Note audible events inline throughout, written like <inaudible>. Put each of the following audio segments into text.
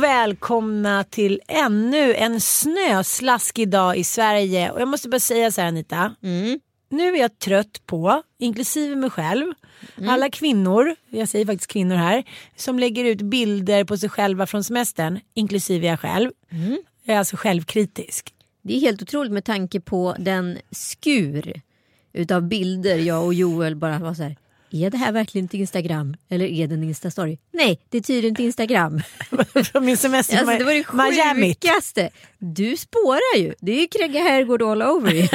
Och välkomna till ännu en snöslaskig dag i Sverige. Och jag måste bara säga så här Anita. Nu är jag trött på, inklusive mig själv, alla kvinnor, jag säger faktiskt kvinnor här, som lägger ut bilder på sig själva från semestern, inklusive jag själv. Jag är alltså självkritisk. Det är helt otroligt med tanke på den skur utav bilder jag och Joel bara var så här. Är det här verkligen till Instagram eller är det en Instastory? Nej, det är tydligen till Instagram. <laughs> från min semester Alltså, det var det Miami. sjukaste. Du spårar ju. Det är ju Kregge Herrgård all over. <laughs>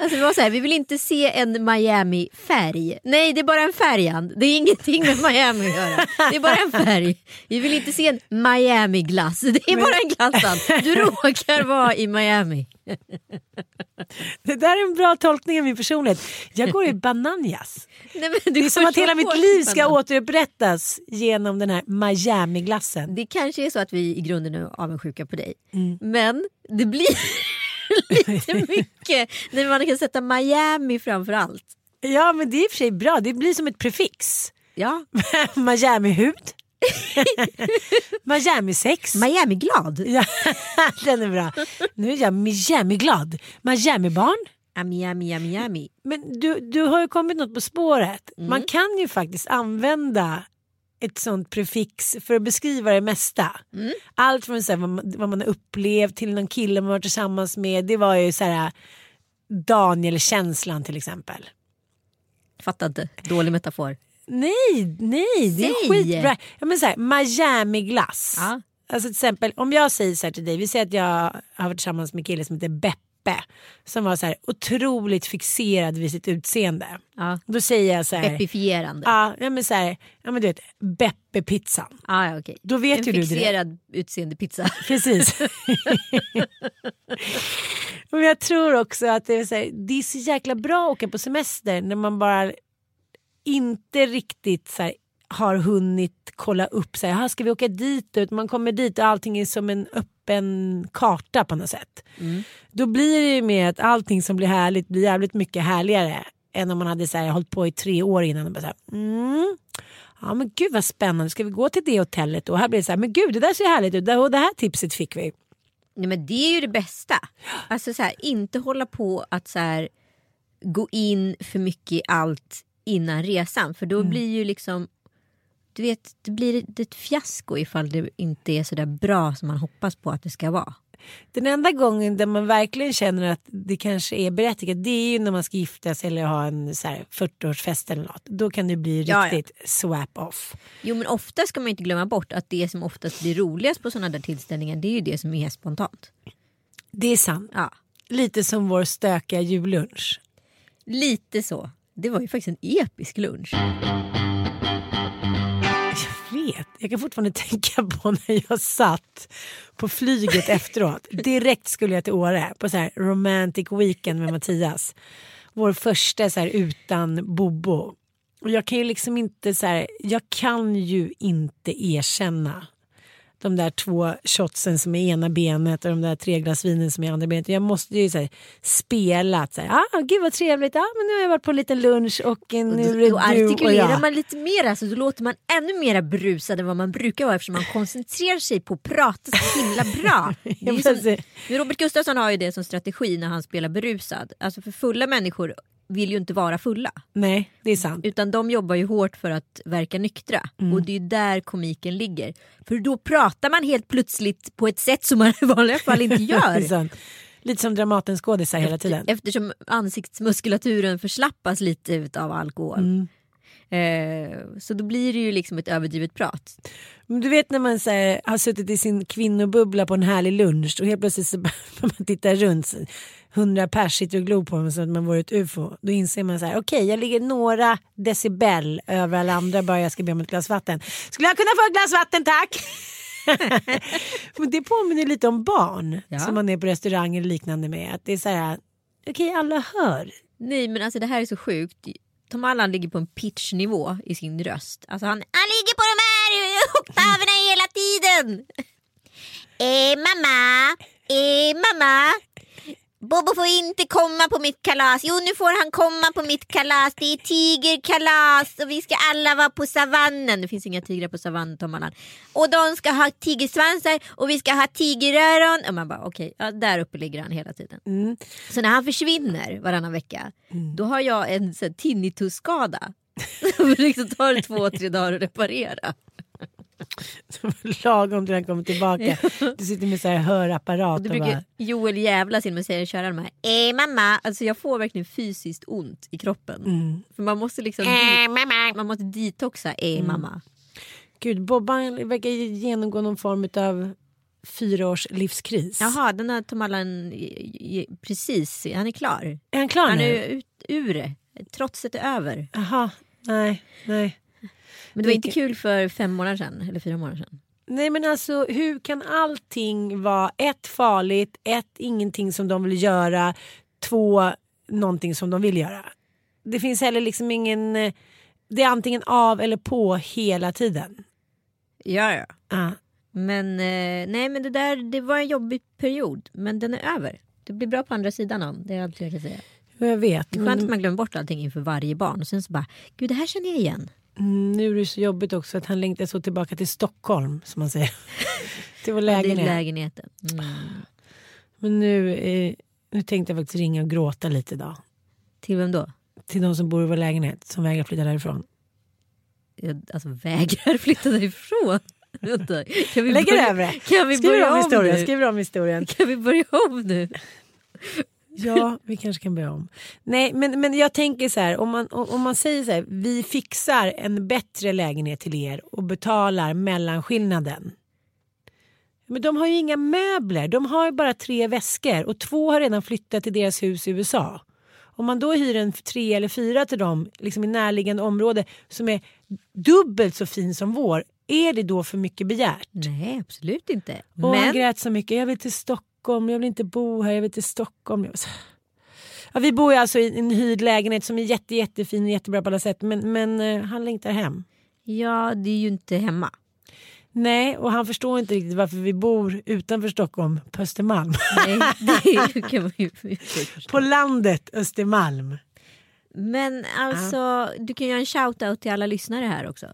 alltså, det var så här, vi vill inte se en Miami-färg. Nej, det är bara en färgand. Det är ingenting med Miami att göra. Det är bara en färg. Vi vill inte se en Miami-glass. Det är bara en glassand. Du råkar vara i Miami. <laughs> Det där är en bra tolkning av min personlighet. Jag går i bananjas. <laughs> Nej, Det är som att hela mitt liv ska den. återupprättas genom den här Miami-glassen. Det kanske är så att vi i grunden är avundsjuka på dig. Mm. Men det blir <laughs> lite mycket när man kan sätta Miami framför allt. Ja men det är i och för sig bra, det blir som ett prefix. Ja, Miami-hud. <laughs> Miami-sex. Miami-glad. Ja, <laughs> den är bra. Nu är jag Miami-glad. Miami-barn. Miami, Miami, Miami. Men du, du har ju kommit något på spåret. Man kan ju faktiskt använda ett sånt prefix för att beskriva det mesta. Allt från så här, vad, man, vad man har upplevt till någon kille man varit tillsammans med. Det var ju så här Daniel-känslan till exempel. Fattar inte. Dålig metafor. Nej, nej, det är Säg. skitbra. Ja, men så här, Miami-glass. Ja. Alltså till exempel om jag säger så här till dig, vi säger att jag har varit tillsammans med en kille som heter Beppe. Som var så här otroligt fixerad vid sitt utseende. Ja. Då säger jag så här. Pepifierande. Ja, ja, men så här, ja men du vet, Beppe-pizzan. Ah, ja, okej. Då vet en ju du det. fixerad utseendepizza. <laughs> Precis. <laughs> men jag tror också att det är, så här, det är så jäkla bra att åka på semester när man bara inte riktigt så här, har hunnit kolla upp så här, "Jaha, ska vi åka dit? Ut? Man kommer dit och allting är som en öppen karta på något sätt. Då blir det ju med att allting som blir härligt blir jävligt mycket härligare än om man hade så här, hållit på i tre år innan och bara så här, mm. Ja men gud vad spännande, ska vi gå till det hotellet då? Här blir det så här, men gud det där ser härligt ut och det här tipset fick vi. Nej, men det är ju det bästa. Alltså så här, inte hålla på att så här, gå in för mycket i allt innan resan. För då Mm. blir ju liksom du vet, det blir ett fiasko ifall det inte är så där bra som man hoppas på att det ska vara. Den enda gången där man verkligen känner att det kanske är berättigat det är ju när man ska gifta sig eller ha en så här 40-årsfest eller något. Då kan det bli Ja, ja. riktigt swap off. Jo men ofta ska man inte glömma bort att det som oftast blir roligast på sådana där tillställningar det är ju det som är spontant. Det är sant. Ja, Lite som vår stökiga jullunch. lite så. Det var ju faktiskt en episk lunch. Jag vet. Jag kan fortfarande tänka på när jag satt på flyget efteråt. Direkt skulle jag till Åre på så här romantic weekend med Mattias. Vår första så här utan Bobo. Och jag kan ju liksom inte så här, jag kan ju inte erkänna de där två shotsen som är ena benet och de där tre glas vinen som är andra benet. Jag måste ju så här, spela att så här, ah, gud vad trevligt, ah, men nu har jag varit på en liten lunch och nu är det Då du och artikulerar jag. man lite mer, alltså, då låter man ännu mer brusad än vad man brukar vara eftersom man koncentrerar sig på att prata så himla bra. <laughs> Som, Robert Gustafsson har ju det som strategi när han spelar berusad. Alltså för fulla människor vill ju inte vara fulla. Nej, det är sant. Utan de jobbar ju hårt för att verka nyktra. Mm. Och det är där komiken ligger. För då pratar man helt plötsligt på ett sätt som man i vanliga fall inte <laughs> gör. Lite som Dramaten-skådisar hela tiden. Eftersom ansiktsmuskulaturen förslappas lite av alkohol. Mm. Eh, så då blir det ju liksom ett överdrivet prat. Men du vet när man så här, har suttit i sin kvinnobubbla på en härlig lunch och helt plötsligt så <laughs> börjar man titta runt. Hundra pers sitter och glor på en så att man vore ett ufo. Då inser man så här, okej jag ligger några decibel över alla andra bara jag ska be om ett glas vatten. Skulle jag kunna få ett glas vatten tack? <laughs> Men det påminner lite om barn Ja. som man är på restaurang eller liknande med. Att det är så här, okej alla hör. Nej men alltså det här är så sjukt. Tom Allan ligger på en pitchnivå i sin röst. Alltså han, han ligger på de här oktaverna hela tiden. <laughs> Eh mamma, eh mamma. Bobo får inte komma på mitt kalas. Jo nu får han komma på mitt kalas. Det är tigerkalas och vi ska alla vara på savannen. Det finns inga tigrar på savannen Tom. Och de ska ha tigersvansar och vi ska ha tigeröron. Och man bara okej, ja, där uppe ligger han hela tiden. Mm. Så när han försvinner varannan vecka då har jag en tinnitusskada. <laughs> Som liksom tar två, tre dagar att reparera. <laughs> Lagom till han kommer tillbaka. <laughs> Du sitter med så här hörapparat. Och det och bara, brukar Joel jävlas in med att köra de här. Eh mamma, alltså jag får verkligen fysiskt ont i kroppen. mm. För man måste liksom man måste detoxa eh mamma. Gud, Bobban verkar genomgå någon form av fyra års livskris. Jaha, den har Tom Allan precis, han är klar. Är han klar Han nu? är ut, ur det. Trotset är över. Jaha, nej, nej. Men det var inte kul för fem månader sedan, eller fyra månader sedan. Nej men alltså hur kan allting vara ett farligt, ett ingenting som de vill göra, två någonting som de vill göra. Det finns heller liksom ingen, det är antingen av eller på hela tiden. Ja, ja. Ja. Men eh, nej men det där det var en jobbig period men den är över. Det blir bra på andra sidan av det är allt jag kan säga. Jag vet. Det är skönt att Men, man glömmer bort allting inför varje barn och sen så bara gud det här känner jag igen. Mm, nu är det så jobbigt också att han längtar så tillbaka till Stockholm som man säger. till vår lägenhet. lägenheten. Mm. Men nu, eh, nu tänkte jag faktiskt ringa och gråta lite idag. Till vem då? Till de som bor i vår lägenhet som vägrar flytta därifrån. Jag, alltså vägrar flytta därifrån. <laughs> Vänta, kan vi Lägger börja, över det. Kan vi Skriver börja om om historien. Skriver om historien. Kan vi börja om nu? Ja, vi kanske kan börja om. Nej, men, men jag tänker så här, om man, om man säger så här, vi fixar en bättre lägenhet till er och betalar mellanskillnaden. Men de har ju inga möbler, de har ju bara tre väskor och två har redan flyttat till deras hus i USA. Om man då hyr en tre eller fyra till dem liksom i närliggande område som är dubbelt så fin som vår, är det då för mycket begärt? Nej absolut inte. Och han Men grät så mycket. Jag vill till Stockholm, jag vill inte bo här, jag vill till Stockholm. Ja, vi bor ju alltså i en hyrd lägenhet som är jätte, jättefin och jättebra på alla sätt. Men, men eh, han längtar hem. ja det är ju inte hemma. Nej, och han förstår inte riktigt varför vi bor utanför Stockholm på Östermalm. Nej, det kan man ju <laughs> på landet Östermalm. Men alltså, du kan göra en shout-out till alla lyssnare här också.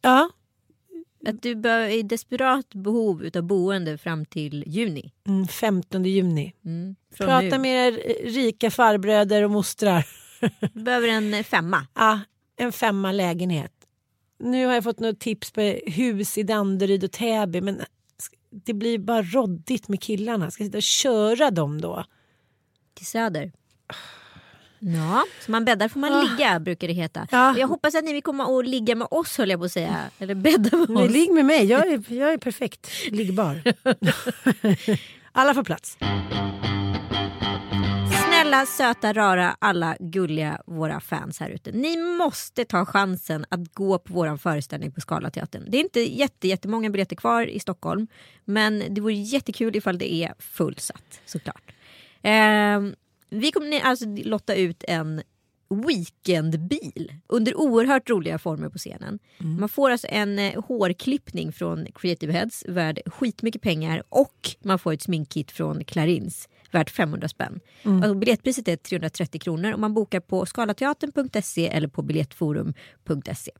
Ja, Att du är i desperat behov av boende fram till juni. mm, 15 juni. Mm, Prata nu. med er eh, rika farbröder och mostrar. Du behöver en femma. <laughs> Ja, en femma lägenhet. Nu har jag fått något tips på hus i Danderyd och Täby men det blir bara roddigt med killarna. Ska jag sitta och köra dem då? till söder. Ja, så man bäddar får man Ah. ligga brukar det heta. Ja. Jag hoppas att ni vill komma och ligga med oss höll jag på att säga. Eller bädda med oss. ligg med mig, jag är, jag är perfekt liggbar. <laughs> Alla får plats. Snälla, söta, rara, alla gulliga våra fans här ute. Ni måste ta chansen att gå på vår föreställning på Scalateatern. Det är inte jätte, jättemånga biljetter kvar i Stockholm. Men det vore jättekul ifall det är fullsatt såklart. Eh, vi kommer alltså lotta ut en weekendbil under oerhört roliga former på scenen. Mm. Man får alltså en eh, hårklippning från Creative Heads värd skitmycket pengar och man får ett sminkkit från Clarins värt 500 spänn. Mm. Alltså, biljettpriset är 330 kronor och man bokar på skalateatern.se eller på biljettforum.se.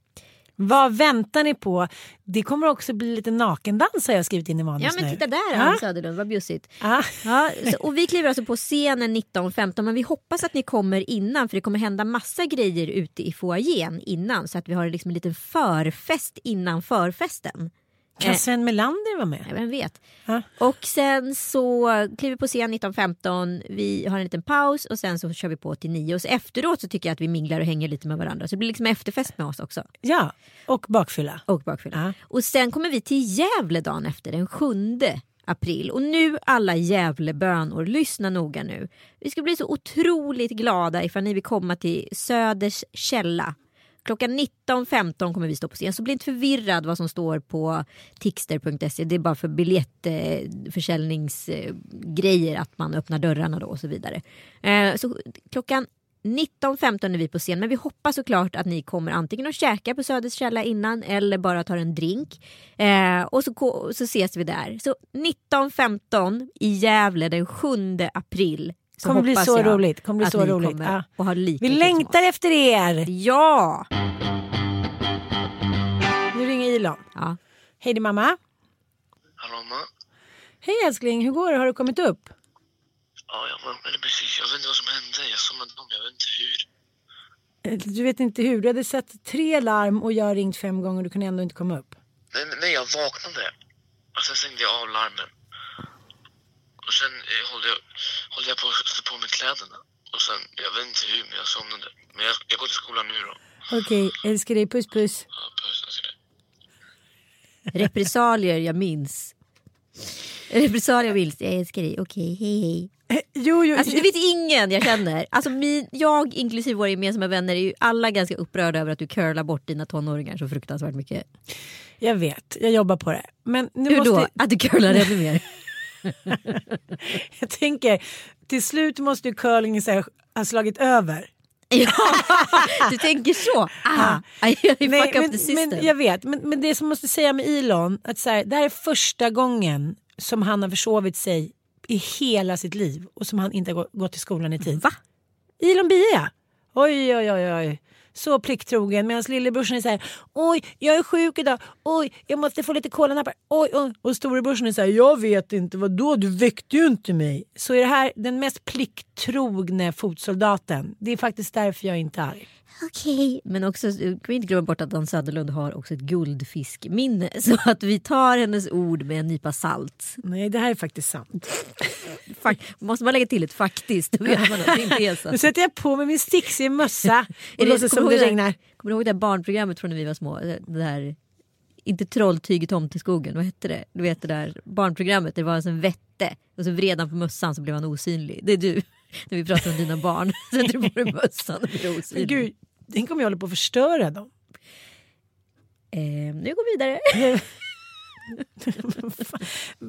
Vad väntar ni på? Det kommer också bli lite nakendans har jag skrivit in i manus Ja men titta där. Ann Söderlund, vad bjussigt. Ah. Ja, så, och vi kliver alltså på scenen 19.15 men vi hoppas att ni kommer innan för det kommer hända massa grejer ute i foajén innan så att vi har liksom en liten förfest innan förfesten. Kan Eh. Sven Melander vara med? Ja, vem vet. Ja. Och sen så kliver vi på scen 19.15, vi har en liten paus och sen så kör vi på till 9 och så efteråt så tycker jag att vi minglar och hänger lite med varandra så det blir liksom efterfest med oss också. Ja, och bakfylla. Och bakfylla. Ja. Och sen kommer vi till Gävle dagen efter, den 7 april. Och nu alla Gävlebönor, lyssna noga nu. Vi ska bli så otroligt glada ifall ni vill komma till Söders källa. Klockan 19.15 kommer vi stå på scen, så bli inte förvirrad vad som står på tixter.se. Det är bara för biljettförsäljningsgrejer att man öppnar dörrarna då och så vidare. Eh, så klockan 19.15 är vi på scen men vi hoppas såklart att ni kommer antingen att käka på Söders källa innan eller bara tar en drink. Eh, och så, så ses vi där. Så 19.15 i Gävle den 7 april. Så Kommer bli så jag roligt, kommer bli att så roligt. Ja. och ha lika Vi längtar oss. efter er! Ja! Nu ringer Ilon. ja! Hej din mamma. Hallå mamma? Hej älskling, hur går det? Har du kommit upp? Ja, jag vaknade precis. Jag vet inte vad som hände. Jag somnade om. Jag vet inte hur. Eh, Du vet inte hur. Du hade sett tre larm och jag har ringt fem gånger och du kunde ändå inte komma upp. Nej, nej, jag vaknade. Och sen stängde jag av larmen. Och sen eh, hållde, jag, jag på att sätta på mig kläderna. Och sen, jag vet inte hur, men jag somnade. Men jag, jag går till skolan nu då. Okej, älskar dig. Puss puss. Ja, puss, jag ser dig. Repressalier jag minns. Repressalier jag minns. Jag älskar dig. Okej, hej hej. Eh, Jo, jo. Alltså, det finns ingen jag känner. Alltså, min, jag inklusive våra gemensamma vänner är ju alla ganska upprörda över att du curlar bort dina tonåringar så fruktansvärt mycket. Jag vet, jag jobbar på det. Men nu Hur måste... då? Att du curlar ännu mer? <laughs> Jag tänker, till slut måste ju curlingen ha slagit över. <laughs> ja, du tänker så? <laughs> Ah, I, Nej, men, men jag vet, men, men det som måste säga med Elon, att så här, det här är första gången som han har försovit sig i hela sitt liv och som han inte har gå- gått till skolan i tid. Va? Elon Bia. Oj, oj, oj, oj. Så plikttrogen medan lillebrorsan är så här, oj jag är sjuk idag, oj jag måste få lite kolanappar, oj, oj. Och storebrorsan är så här, jag vet inte, vad då du väckte ju inte mig. Så är det här den mest plikttrogne fotsoldaten. Det är faktiskt därför jag är inte är arg. Okej. Men också, du kan vi inte glömma bort att Dan Söderlund har också ett guldfiskminne. <laughs> Så att vi tar hennes ord med en nypa salt. Nej det här är faktiskt sant. <laughs> Fak- måste man lägga till ett faktiskt, då vet man att det inte är så. <laughs> Nu sätter jag på mig min sticksig mössa och låtsas kommer som det regnar. Kommer du ihåg det här barnprogrammet från när vi var små? Det där, inte Trolltyg i tomteskogen, vad hette det? Du vet det där barnprogrammet, det var en sån vette och så vred han på mössan så blev han osynlig. Det är du, <laughs> när vi pratar om dina barn. <laughs> Sätter du på dig mössan och blir osynlig. gud, tänk om jag håller på att förstöra dem. Eh, nu går vi vidare. <laughs>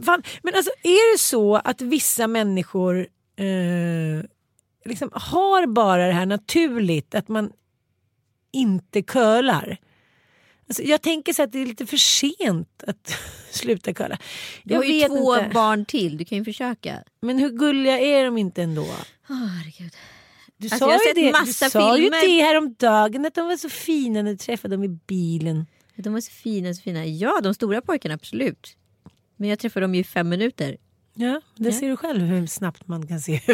Fan, men alltså är det så att vissa människor eh, liksom har bara det här naturligt att man inte curlar? Alltså, jag tänker så att det är lite för sent att <laughs> sluta curla. Du har ju två inte. barn till, du kan ju försöka. Men hur gulliga är de inte ändå? Oh, herregud. Du Alltså, sa, jag ju det, massa du sa ju filmer. det häromdagen att de var så fina när du träffade dem i bilen. De var så fina, så fina. Ja, de stora pojkarna absolut. Men jag träffade dem ju i fem minuter. Ja, det ser du själv hur snabbt man kan se <laughs>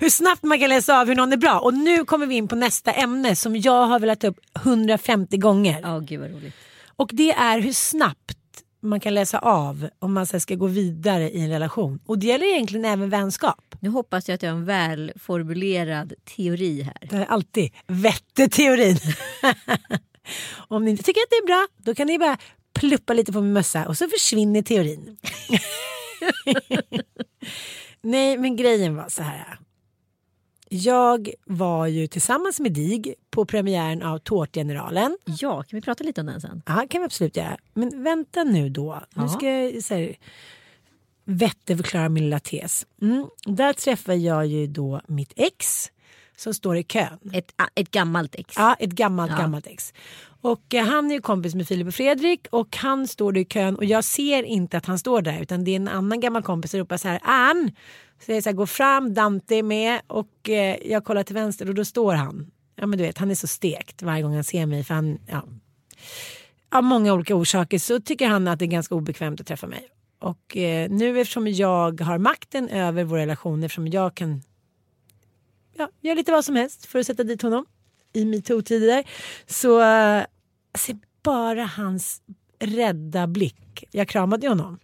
hur snabbt man kan läsa av hur någon är bra. Och nu kommer vi in på nästa ämne som jag har velat ta upp 150 gånger. Ja, gud vad roligt. Och det är hur snabbt man kan läsa av om man ska gå vidare i en relation. Och det gäller egentligen även vänskap. Nu hoppas jag att jag har en välformulerad teori här. Det är alltid vetteteorin. <laughs> om ni inte tycker att det är bra då kan ni bara pluppa lite på min mössa och så försvinner teorin. <laughs> <laughs> Nej men grejen var så här. Jag var ju tillsammans med Dig på premiären av Tårtgeneralen. Ja, kan vi prata lite om den sen? Ja, kan vi absolut göra. Men vänta nu då. Nu Ja. ska jag så här, vetterförklara min lilla tes. Mm. Där träffar jag ju då mitt ex som står i kön. Ett, ett gammalt ex. Ja, ett gammalt, Ja. gammalt ex. Och eh, han är ju kompis med Filip och Fredrik och han står där i kön och jag ser inte att han står där utan det är en annan gammal kompis som ropar så här Ann! Så jag så här, går fram, Dante är med och eh, jag kollar till vänster och då står han. Ja men du vet han är så stekt varje gång han ser mig för han, ja. Av många olika orsaker så tycker han att det är ganska obekvämt att träffa mig. Och eh, nu eftersom jag har makten över vår relation eftersom jag kan ja, göra lite vad som helst för att sätta dit honom i metoo-tider. Så eh, se bara hans rädda blick. Jag kramade honom.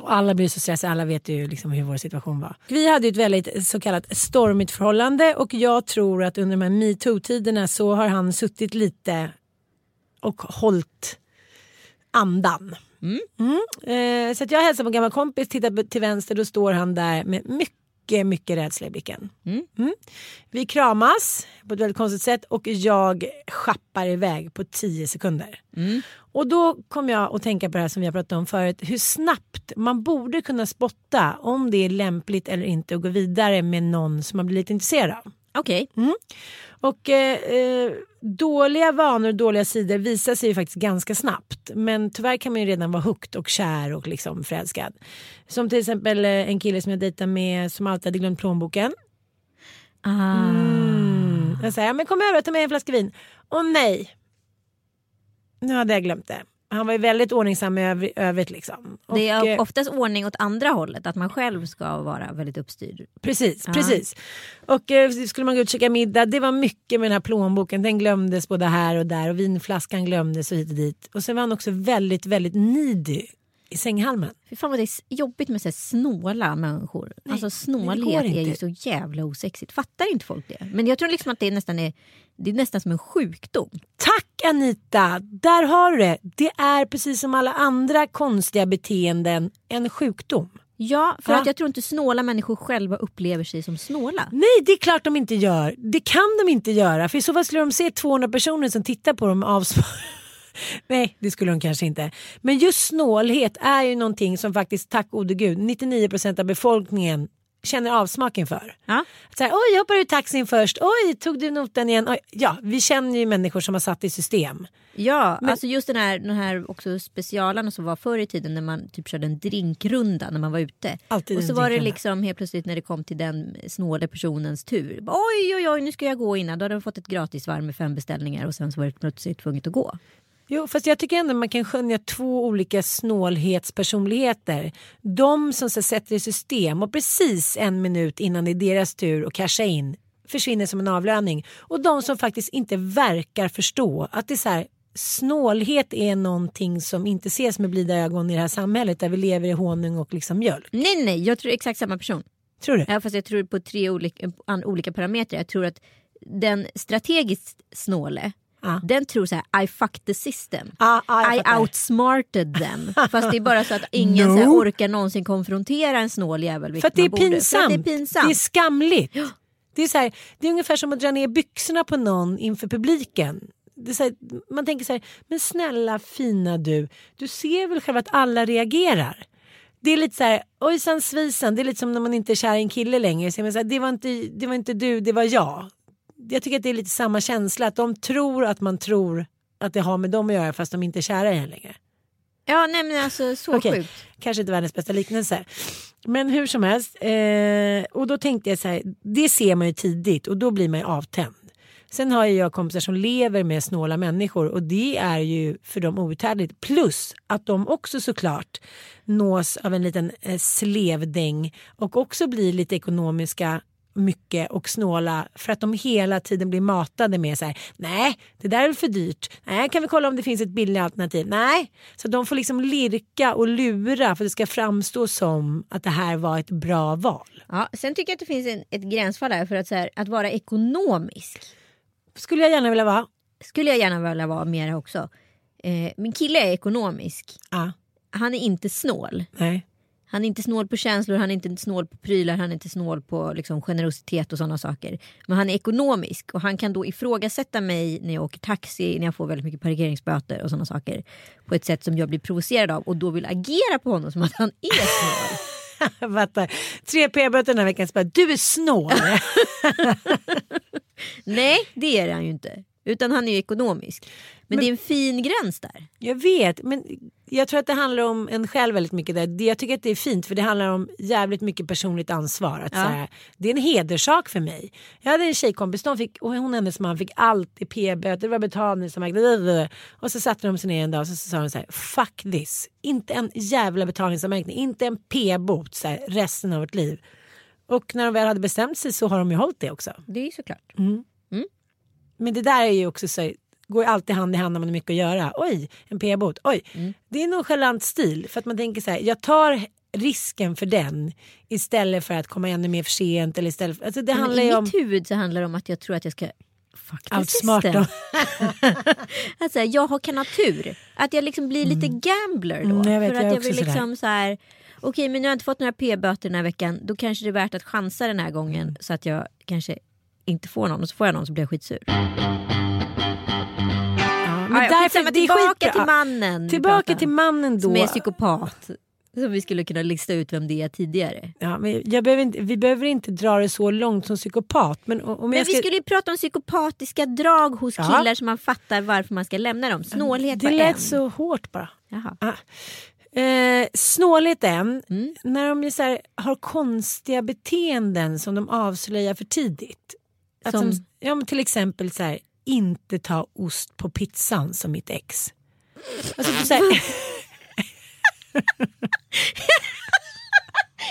Och alla blir så stressade, alla vet ju liksom hur vår situation var. Vi hade ett väldigt så kallat stormigt förhållande och jag tror att under de här metoo-tiderna så har han suttit lite och hållit andan. Mm. Eh, så jag hälsar på en gammal kompis, tittar till vänster, då står han där med mycket, mycket rädsla i blicken. Mm. Vi kramas på ett väldigt konstigt sätt och jag schappar iväg på 10 sekunder. Och då kom jag att tänka på det här som vi har pratat om förut. Hur snabbt man borde kunna spotta om det är lämpligt eller inte att gå vidare med någon som man blir lite intresserad av. Okej. Och eh, eh, dåliga vanor och dåliga sidor visar sig ju faktiskt ganska snabbt. Men tyvärr kan man ju redan vara hooked och kär och liksom förälskad. Som till exempel eh, en kille som jag dejtar med som alltid hade glömt plånboken. Ah. Mm. Jag säger, men kom över och ta med en flaska vin. Och nej. Nu hade jag glömt det. Han var ju väldigt ordningsam i övr- övrigt liksom. Och, Det är eh, oftast ordning åt andra hållet, att man själv ska vara väldigt uppstyrd. Precis, Ja. precis. Och eh, skulle man gå ut och käka middag, det var mycket med den här plånboken. Den glömdes både här och där och vinflaskan glömdes och hit och dit. Och sen var han också väldigt, väldigt needy i sänghalmen. Fy fan vad det är jobbigt med så här snåla människor. alltså det snålhet är ju så jävla osexigt. Fattar inte folk det? Men jag tror liksom att det nästan, är, det är nästan som en sjukdom. Tack Anita! Där har du det. Det är precis som alla andra konstiga beteenden en sjukdom. Ja, för Ja. att jag tror inte snåla människor själva upplever sig som snåla. Nej, det är klart de inte gör. Det kan de inte göra. För i så fall skulle de se 200 personer som tittar på dem avsvar. <laughs> Nej, det skulle de kanske inte. Men just snålhet är ju någonting som faktiskt, tack gode gud, 99% av befolkningen känner avsmaken för. Ja. Så här, Oj, hoppar ur taxin först. Oj, tog du notan igen? Oj. Ja, vi känner ju människor som har satt i system. Ja, alltså just den här, den här också specialarna som var förr i tiden när man typ körde en drinkrunda när man var ute. Alltid och så var det liksom helt plötsligt när det kom till den snåle personens tur. Oj, oj, oj, nu ska jag gå innan. Då hade de fått ett gratisvarv med fem beställningar och sen så var det plötsligt tvunget att gå. Jo, fast jag tycker ändå man kan skönja två olika snålhetspersonligheter. De som så sätter i system och precis en minut innan det är deras tur att casha in försvinner som en avlöning. Och de som faktiskt inte verkar förstå att det är så här, snålhet är någonting som inte ses med blida ögon i det här samhället där vi lever i honung och liksom mjölk. Nej, nej, jag tror exakt samma person. Tror du? Ja, fast jag tror på tre olika, olika parametrar. Jag tror att den strategiskt snåle, Ja. den tror så här, I fucked the system. Ja, jag I fattar. outsmarted them. <laughs> Fast det är bara så att ingen No. så här, orkar någonsin konfrontera en snål jävel. För att det är, borde. Pinsamt. det är pinsamt. Det är skamligt. Det är, så här, det är ungefär som att dra ner byxorna på någon inför publiken. Det är så här, man tänker så här, men snälla fina du, du ser väl själv att alla reagerar. Det är lite så här, ojsan svisen, det är lite som när man inte är kär i en kille längre. Så man så här, det, var inte, det var inte du, det var jag. Jag tycker att det är lite samma känsla, att de tror att man tror att det har med dem att göra fast de inte är kära i en längre. Ja, nej men alltså så Okej, sjukt. Kanske inte världens bästa liknelse. Men hur som helst. Eh, och då tänkte jag så här. Det ser man ju tidigt och då blir man ju avtänd. Sen har ju jag kompisar som lever med snåla människor och det är ju för dem outhärdligt. Plus att de också såklart nås av en liten eh, slevdäng och också blir lite ekonomiska mycket och snåla för att de hela tiden blir matade med så här. Nej, det där är väl för dyrt. Nej, kan vi kolla om det finns ett billigare alternativ? Nej, så de får liksom lirka och lura för att det ska framstå som att det här var ett bra val. Ja, sen tycker jag att det finns en, ett gränsfall här för att, så här, att vara ekonomisk. Skulle jag gärna vilja vara. Skulle jag gärna vilja vara mer också. Eh, min kille är ekonomisk. Ja, Han är inte snål. nej. Han är inte snål på känslor, han är inte snål på prylar, han är inte snål på liksom, generositet och sådana saker. Men han är ekonomisk och han kan då ifrågasätta mig när jag åker taxi, när jag får väldigt mycket parkeringsböter och sådana saker. På ett sätt som jag blir provocerad av och då vill agera på honom som att han är snål. <laughs> Fattar. Tre p-böter den här veckan. Bara, du är snål. <laughs> Nej, det är han ju inte. Utan han är ju ekonomisk. Men, det är en fin gräns där. jag vet, men jag tror att det handlar om en själv väldigt mycket. Där. Jag tycker att det är fint för det handlar om jävligt mycket personligt ansvar. Att Ja. här, det är en hederssak för mig. Jag hade en tjejkompis, de fick, och hon och hennes man fick alltid p-böter, det var betalningsanmärkning. Och så satte de sig ner en dag och så sa de så här, fuck this. Inte en jävla betalningsanmärkning, inte en p-bot så här, resten av vårt liv. Och när de väl hade bestämt sig så har de ju hållit det också. Det är ju såklart. Men det där är ju också så, går ju alltid hand i hand när man har mycket att göra. Oj, en p-bot. Oj, Mm. det är nonchalant stil för att man tänker så här, jag tar risken för den istället för att komma ännu mer för sent. Eller istället för, alltså det Men handlar I om mitt huvud så handlar det om att jag tror att jag ska faktiskt outsmart. Alltså, <laughs> <laughs> jag har kan ha tur. Att jag liksom blir lite gambler då. Mm, jag vet, för att jag jag vill liksom så här. Okej men nu har jag inte fått några p-böter den här veckan. Då kanske det är värt att chansa den här gången. Mm. Så att jag kanske inte får någon. Och så får jag någon så blir jag skitsur. Ja, Men men därför, det är tillbaka skitbra. till mannen. Tillbaka till mannen då. Som är psykopat. Som vi skulle kunna lista ut vem det är tidigare. Ja, men jag behöver inte, vi behöver inte dra det så långt som psykopat. Men, om Men jag ska, vi skulle ju prata om psykopatiska drag hos Ja. killar som man fattar varför man ska lämna dem. Snålhet det var lät en. så hårt bara. Jaha. Ah. Eh, snålhet en, Mm. när de är så här, har konstiga beteenden som de avslöjar för tidigt. Att Som? de, ja, till exempel så här, inte ta ost på pizzan som mitt ex. Alltså, så här, <laughs>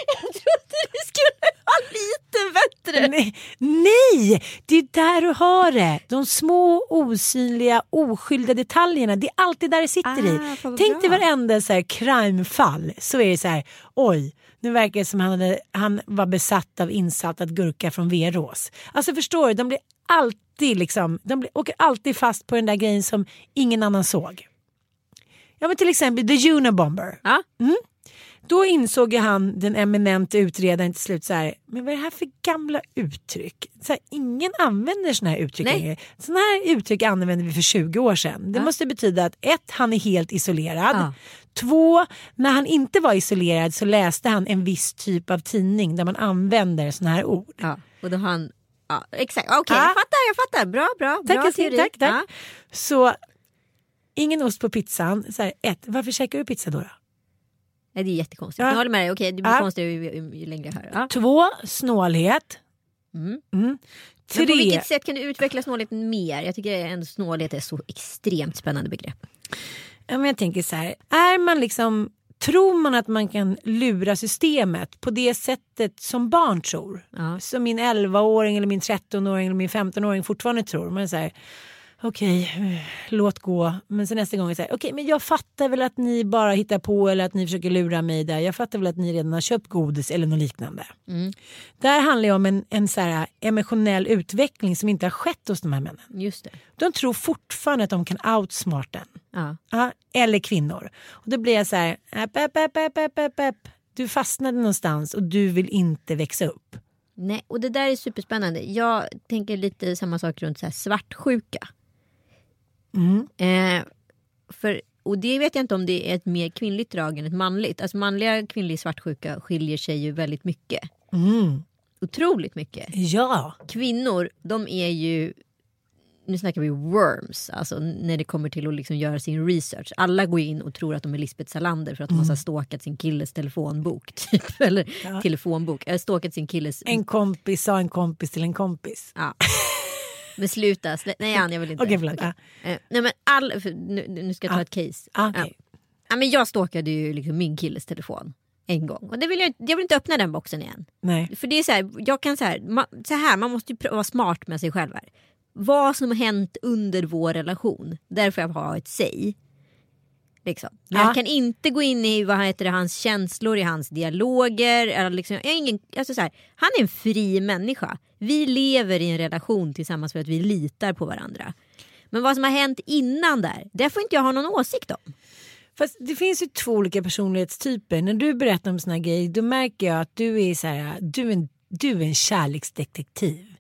Jag trodde du skulle ha lite bättre. nej, nej, det är där du har det. De små osynliga oskyldiga detaljerna. Det är alltid där det sitter Ah, i. Tänk dig varenda så här crime-fall så är det så här, oj, nu verkar det som han, hade, han var besatt av insaltad gurka från Verås. Alltså förstår du, de blir alltid liksom, de åker alltid fast på den där grejen som ingen annan såg. Ja men till exempel The Unabomber. Ja. Då insåg ju han, den eminente utredaren till slut så här, men vad är det här för gamla uttryck? Så här, ingen använder såna här uttryck Nej. längre. Såna här uttryck använde vi för 20 år sedan. Det Ja. måste betyda att ett, han är helt isolerad. Ja. Två, när han inte var isolerad så läste han en viss typ av tidning där man använder såna här ord. Ja, och då har han... Ja, exakt, okej Ja. jag fattar, jag fattar. Bra, bra. Tack, bra teori. tack, tack. Ja. Så ingen ost på pizzan. Så här, ett, varför käkar du pizza då? då? Nej, det är jättekonstigt. Ja. Jag håller med dig, okej det blir Ja. konstigare ju, ju, ju längre jag hör. Två, snålhet. Mm. Mm. Men på vilket sätt kan du utveckla snålheten mer? Jag tycker ändå snålhet är så extremt spännande begrepp. Ja, men jag tänker så här, är man liksom, tror man att man kan lura systemet på det sättet som barn tror? Ja. Som min 11-åring eller min 13-åring eller min 15-åring fortfarande tror. Man är så här, okej, eh, låt gå. Men sen nästa gång är det okej, men jag fattar väl att ni bara hittar på eller att ni försöker lura mig där. Jag fattar väl att ni redan har köpt godis eller något liknande. Mm. Där handlar det om en, en så här emotionell utveckling som inte har skett hos de här männen. Just det. De tror fortfarande att de kan outsmart den. Ja. Ja, eller kvinnor. Och då blir jag så här, app, app, app, app, app, app. du fastnade någonstans och du vill inte växa upp. Nej, och det där är superspännande. Jag tänker lite samma sak runt så här svartsjuka. Mm. Eh, för, och det vet jag inte om det är ett mer kvinnligt drag än ett manligt. Alltså manliga kvinnlig svartsjuka skiljer sig ju väldigt mycket. Mm. Otroligt mycket. Ja, Kvinnor, de är ju nu snackar vi worms, alltså när det kommer till att liksom göra sin research. Alla går in och tror att de är Lisbeth Salander för att de har här stalkat sin killes telefonbok. <laughs> Typ. Eller Ja. telefonbok, stalkat sin killes... en kompis sa en kompis till en kompis. Ja. <laughs> Men sluta, slä... nej Ann jag vill inte. Okej, förlåt. Okej. Eh, nej men all... nu, nu ska jag ta Ah. ett case. Ah, okej. Ja. Ja, men jag stalkade ju liksom min killes telefon en gång. Och det vill jag, jag vill inte öppna den boxen igen. Nej. För det är så här, jag kan så här, ma, så här man måste ju vara smart med sig själv här. Vad som har hänt under vår relation, där får jag ha ett säg. Liksom. Men Ja. jag kan inte gå in i vad heter det, hans känslor, i hans dialoger. Eller liksom, jag är ingen, alltså så här, han är en fri människa. Vi lever i en relation tillsammans för att vi litar på varandra. Men vad som har hänt innan där, det får inte jag ha någon åsikt om. Fast det finns ju två olika personlighetstyper. När du berättar om såna grejer då märker jag att du är så här, du är en, du är en kärleksdetektiv.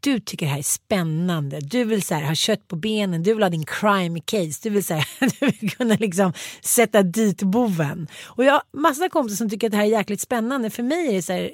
Du tycker det här är spännande. Du vill så här, ha kött på benen. Du vill ha din crime case. Du vill, så här, <laughs> du vill kunna liksom sätta dit boven. Och jag har massa kompisar som tycker att det här är jäkligt spännande. För mig är det så här,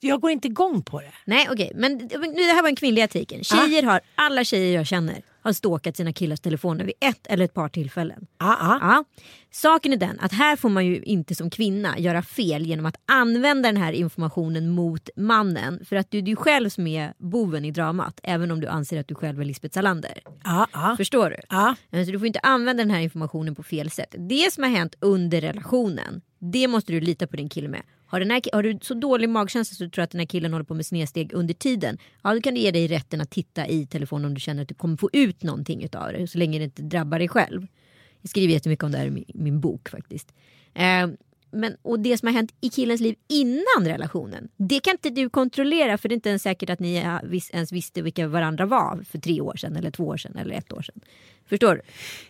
jag går inte igång på det. Nej okej, men det här var den kvinnliga etiken. Tjejer har, alla tjejer jag känner har stalkat sina killars telefoner vid ett eller ett par tillfällen. Ah, ah. Ja. Saken är den att här får man ju inte som kvinna göra fel genom att använda den här informationen mot mannen. För att det är du själv som är boven i dramat även om du anser att du själv är Lisbeth Salander. Ah, ah. Förstår du? Ah. Så du får inte använda den här informationen på fel sätt. Det som har hänt under relationen, det måste du lita på din kille med. Har, den här, har du så dålig magkänsla så du tror att den här killen håller på med snedsteg under tiden. Ja då kan du ge dig rätten att titta i telefonen om du känner att du kommer få ut någonting utav det. Så länge det inte drabbar dig själv. Jag skriver jättemycket om det här i min, min bok faktiskt. Eh, men, och det som har hänt i killens liv innan relationen. Det kan inte du kontrollera för det är inte ens säkert att ni ens visste vilka varandra var för tre år sedan eller två år sedan eller ett år sedan. Förstår du?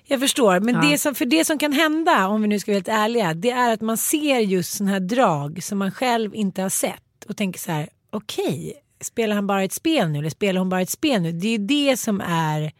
Jag förstår, men Ja. det som, för det som kan hända om vi nu ska vara helt ärliga det är att man ser just sådana här drag som man själv inte har sett och tänker så här okej, spelar han bara ett spel nu eller spelar hon bara ett spel nu? Det är ju det som är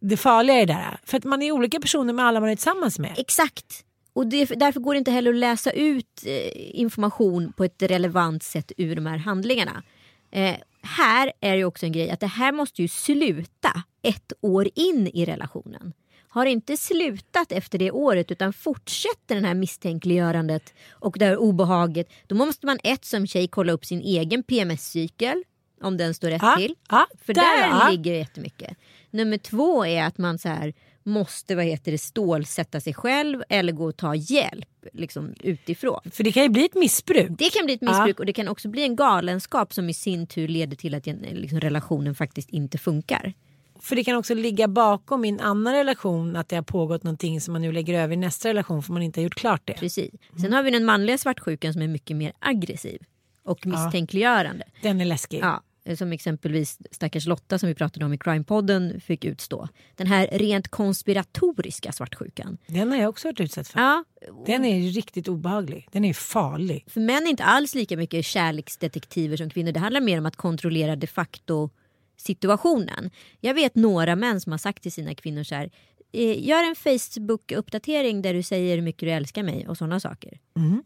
det farliga i det där. För att man är olika personer med alla man är tillsammans med. Exakt. Och det, därför går det inte heller att läsa ut eh, information på ett relevant sätt ur de här handlingarna. Eh, här är det också en grej att det här måste ju sluta ett år in i relationen. Har inte slutat efter det året utan fortsätter den här misstänkliggörandet och det här obehaget. Då måste man ett som tjej kolla upp sin egen PMS-cykel. Om den står rätt Ja, till. ja, För där, där, ja. ligger det jättemycket. Nummer två är att man så här måste vad heter det, stålsätta sig själv eller gå och ta hjälp liksom, utifrån. För det kan ju bli ett missbruk. Det kan bli ett missbruk och det kan också bli en galenskap som i sin tur leder till att liksom, relationen faktiskt inte funkar. För det kan också ligga bakom i en annan relation att det har pågått någonting som man nu lägger över i nästa relation för man inte har gjort klart det. Precis. Sen har vi den manliga svartsjukan som är mycket mer aggressiv och misstänkliggörande. Den är läskig. Ja, som exempelvis stackars Lotta som vi pratade om i Crime-podden fick utstå. Den här rent konspiratoriska svartsjukan. Den har jag också varit utsatt för. Ja, Den är riktigt obehaglig. Den är farlig. för män är inte alls lika mycket kärleksdetektiver som kvinnor. Det handlar mer om att kontrollera de facto situationen. Jag vet några män som har sagt till sina kvinnor så här. "Eh, Gör en Facebook-uppdatering där du säger hur mycket du älskar mig och sådana saker.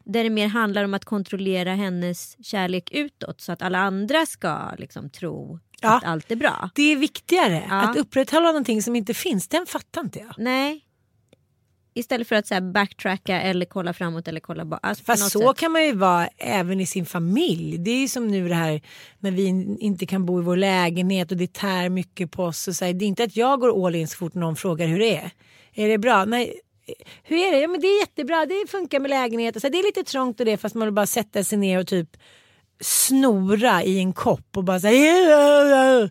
Där det mer handlar om att kontrollera hennes kärlek utåt så att alla andra ska liksom tro Ja. att allt är bra. Det är viktigare Ja. att upprätthålla någonting som inte finns. Den fattar inte jag. Nej. Istället för att så här, backtracka eller kolla framåt eller kolla bak. Alltså, Fast så sätt. kan man ju vara även i sin familj. Det är ju som nu det här när vi in- inte kan bo i vår lägenhet och det tär mycket på oss. Och så här, det är inte att jag går all in så fort någon frågar hur det är. Är det bra? Nej. Hur är det? Ja, men det är jättebra. Det funkar med lägenheten. Så här, det är lite trångt och det fast man vill bara sätta sig ner och typ snora i en kopp och bara säga <laughs>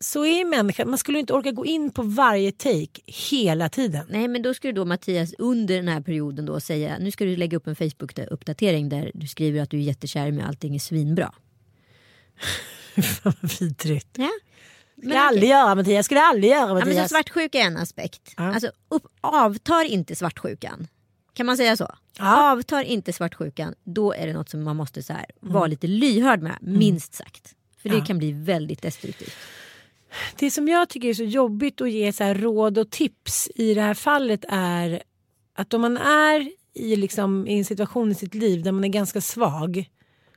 Så är människan. Man skulle inte orka gå in på varje take hela tiden. Nej men då skulle då Mattias under den här perioden då säga nu ska du lägga upp en Facebook-uppdatering där du skriver att du är jättekär och allting är svinbra. Fan <laughs> vad vidrigt. Ja. Skulle jag aldrig göra Mattias. Skulle jag aldrig göra Ja, men så Mattias. svartsjuka är en aspekt. Ja. Alltså, upp, avtar inte svartsjukan. Kan man säga så? Ja. Avtar inte svartsjukan då är det något som man måste så här, Mm. vara lite lyhörd med. Minst sagt. För det Ja. kan bli väldigt destruktivt. Det som jag tycker är så jobbigt att ge så här råd och tips i det här fallet är att om man är i, liksom, i en situation i sitt liv där man är ganska svag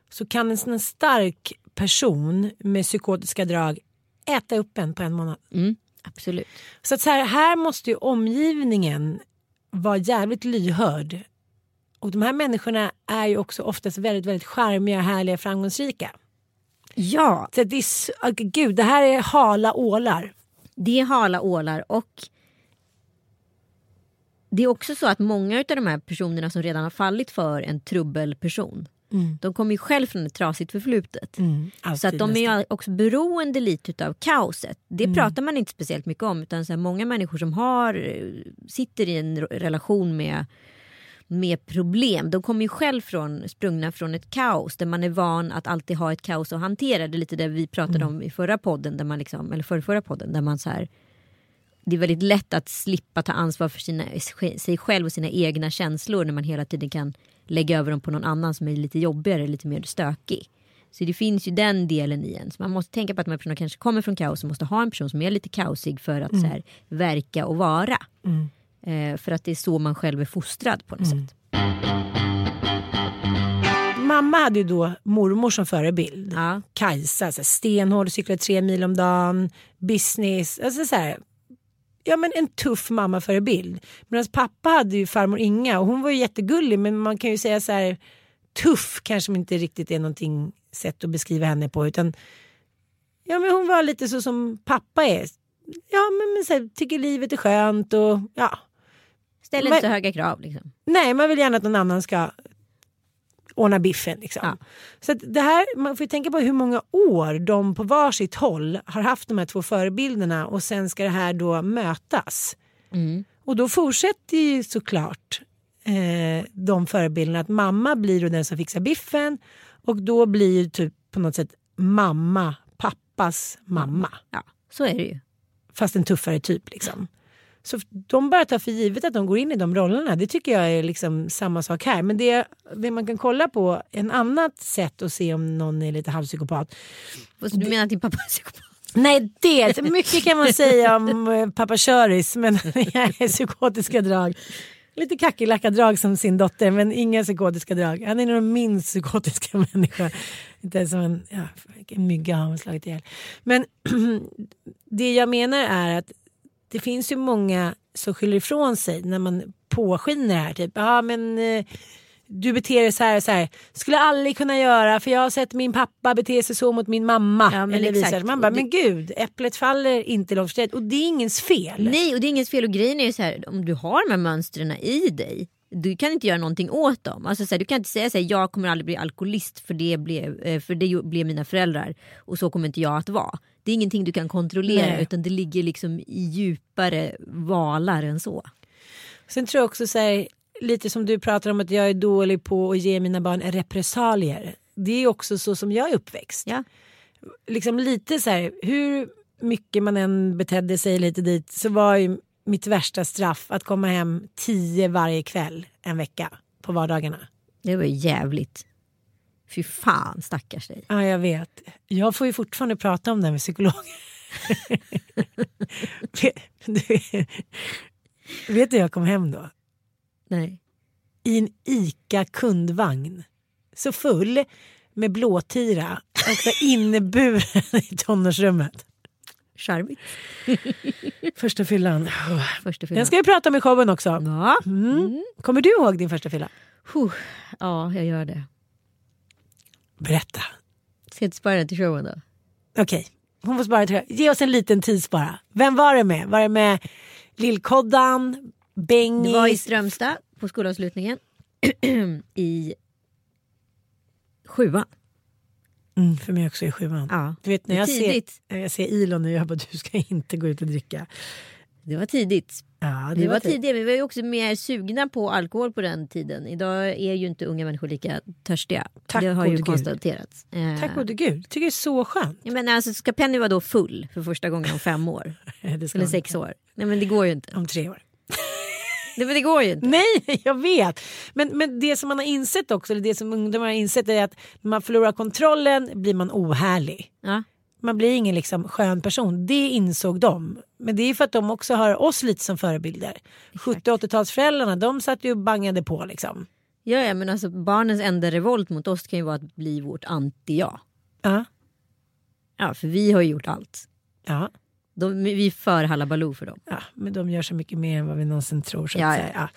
så kan en sån stark person med psykotiska drag äta upp en på en månad. Mm, absolut. Så att så här, här måste ju omgivningen vara jävligt lyhörd. Och de här människorna är ju också oftast väldigt, väldigt charmiga, härliga, framgångsrika. Ja, Så det är, ah, gud, det här är hala ålar. Det är hala ålar och det är också så att många av de här personerna som redan har fallit för en trubbelperson de kommer ju själv från ett trasigt förflutet. Så att de är också beroende lite av kaoset. Det pratar man inte speciellt mycket om. Utan så många människor som har, eh, sitter i en re- relation med, med problem. De kommer ju själv från, sprungna från ett kaos. Där man är van att alltid ha ett kaos att hantera. Det är lite det vi pratade om i förra podden. Där man liksom, eller förra, förra podden. Där man så här, det är väldigt lätt att slippa ta ansvar för sina, sig själv och sina egna känslor när man hela tiden kan lägga över dem på någon annan som är lite jobbigare, lite mer stökig. Så det finns ju den delen i en. Så man måste tänka på att de här personerna kanske kommer från kaos och måste ha en person som är lite kaosig för att så här, verka och vara. Eh, för att det är så man själv är fostrad på något sätt. Mamma hade ju då mormor som förebild. Ja. Kajsa, så stenhård, cyklar tre mil om dagen, business. Alltså så här, ja, men en tuff mammaförebild. Medan pappa hade ju farmor Inga och hon var ju jättegullig men man kan ju säga så här tuff kanske inte riktigt är någonting sätt att beskriva henne på utan ja, men hon var lite så som pappa är. Ja, men, men så här, tycker livet är skönt och ja. Ställ inte så höga krav. Liksom. Nej, man vill gärna att någon annan ska ordna biffen. Liksom. Ja. Så det här, man får tänka på hur många år de på varsitt håll har haft de här två förebilderna och sen ska det här då mötas. Mm. Och då fortsätter ju såklart eh, de förebilderna att mamma blir då den som fixar biffen och då blir ju typ på något sätt mamma pappas mamma. Ja, så är det ju. Fast en tuffare typ liksom. Så de bara tar för givet att de går in i de rollerna. Det tycker jag är liksom samma sak här. Men det, det man kan kolla på, en annat sätt att se om någon är lite halvpsykopat. Fast Du menar att din pappa är psykopat? Nej, det mycket kan man säga om eh, pappa Köris, men <laughs> jag är psykotiska drag. Lite kackerlackadrag som sin dotter, men inga psykotiska drag. Han är nog den minst psykotiska <laughs> människa. Inte som en, ja, en mygga har han slagit ihjäl. Men <clears throat> det jag menar är att det finns ju många som skyller ifrån sig när man påskiner det här. Typ, ja men eh, du beter dig så här och så här. Skulle aldrig kunna göra för jag har sett min pappa bete sig så mot min mamma. Ja, men Eller exakt. Man bara, men gud, äpplet faller inte långt träd. Och det är ingens fel. Nej, och det är inget fel. Och grejen är ju så här, om du har de här mönstren i dig, du kan inte göra någonting åt dem. Alltså så här, du kan inte säga så här, jag kommer aldrig bli alkoholist för det, blev, eh, för det blev mina föräldrar och så kommer inte jag att vara. Det är ingenting du kan kontrollera Nej. utan det ligger liksom i djupare valar än så. Sen tror jag också så här, lite som du pratar om att jag är dålig på att ge mina barn repressalier. Det är också så som jag är uppväxt. Ja. Liksom lite så här, hur mycket man än betedde sig lite dit så var ju mitt värsta straff att komma hem tio varje kväll en vecka på vardagarna. Det var jävligt. Fy fan stackars dig. Ja, jag vet. Jag får ju fortfarande prata om det med psykologer. du, <laughs> vet du jag kom hem då? Nej. i en ICA kundvagn. Så full med blåtira och så inneburen i tonårsrummet. Charmigt. Första fyllan. Första Den ska vi prata om i showen också. Ja. Mm. Kommer du ihåg din första fylla? Ja, jag gör det. Berätta. Ska jag inte spara den till showen då? Okej, hon får spara till Ge oss en liten tis bara. Vem var det med? Var det med Lillkoddan? Bengis? Det var i Strömstad på skolavslutningen. <clears throat> I sjuan. mm, för mig också i sjuan. Ja. Du vet när jag ser, Tidigt. när jag ser Ilon nu, jag bara du ska inte gå ut och dricka. Det var tidigt. Ja, Det, var tid. tidigt. Vi var ju också mer sugna på alkohol på den tiden. Idag är ju inte unga människor lika törstiga. Tack det har ju Gud. konstaterats. Eh, Tack gode gud, tycker det är så skönt. Jag menar, alltså, ska Penny vara då full för första gången om fem år? <laughs> Eller sex år? Nej men det går ju inte. Om tre år. <laughs> Det, men det går ju inte. Nej, <laughs> jag vet. Men, men det som man har insett också, eller det som ungdomar har insett är att när man förlorar kontrollen blir man ohärlig. Ja. Man blir ingen liksom skön person. Det insåg de. Men det är för att de också har oss lite som förebilder. 70-80-talsföräldrarna de satt ju och bangade på liksom. Ja, ja, men alltså barnens enda revolt mot oss kan ju vara att bli vårt anti-jag. Ja, Ja, för vi har ju gjort allt. ja, De, vi är för halabaloo för dem. ja, men de gör så mycket mer än vad vi någonsin tror. Så Ja, säga. Ja.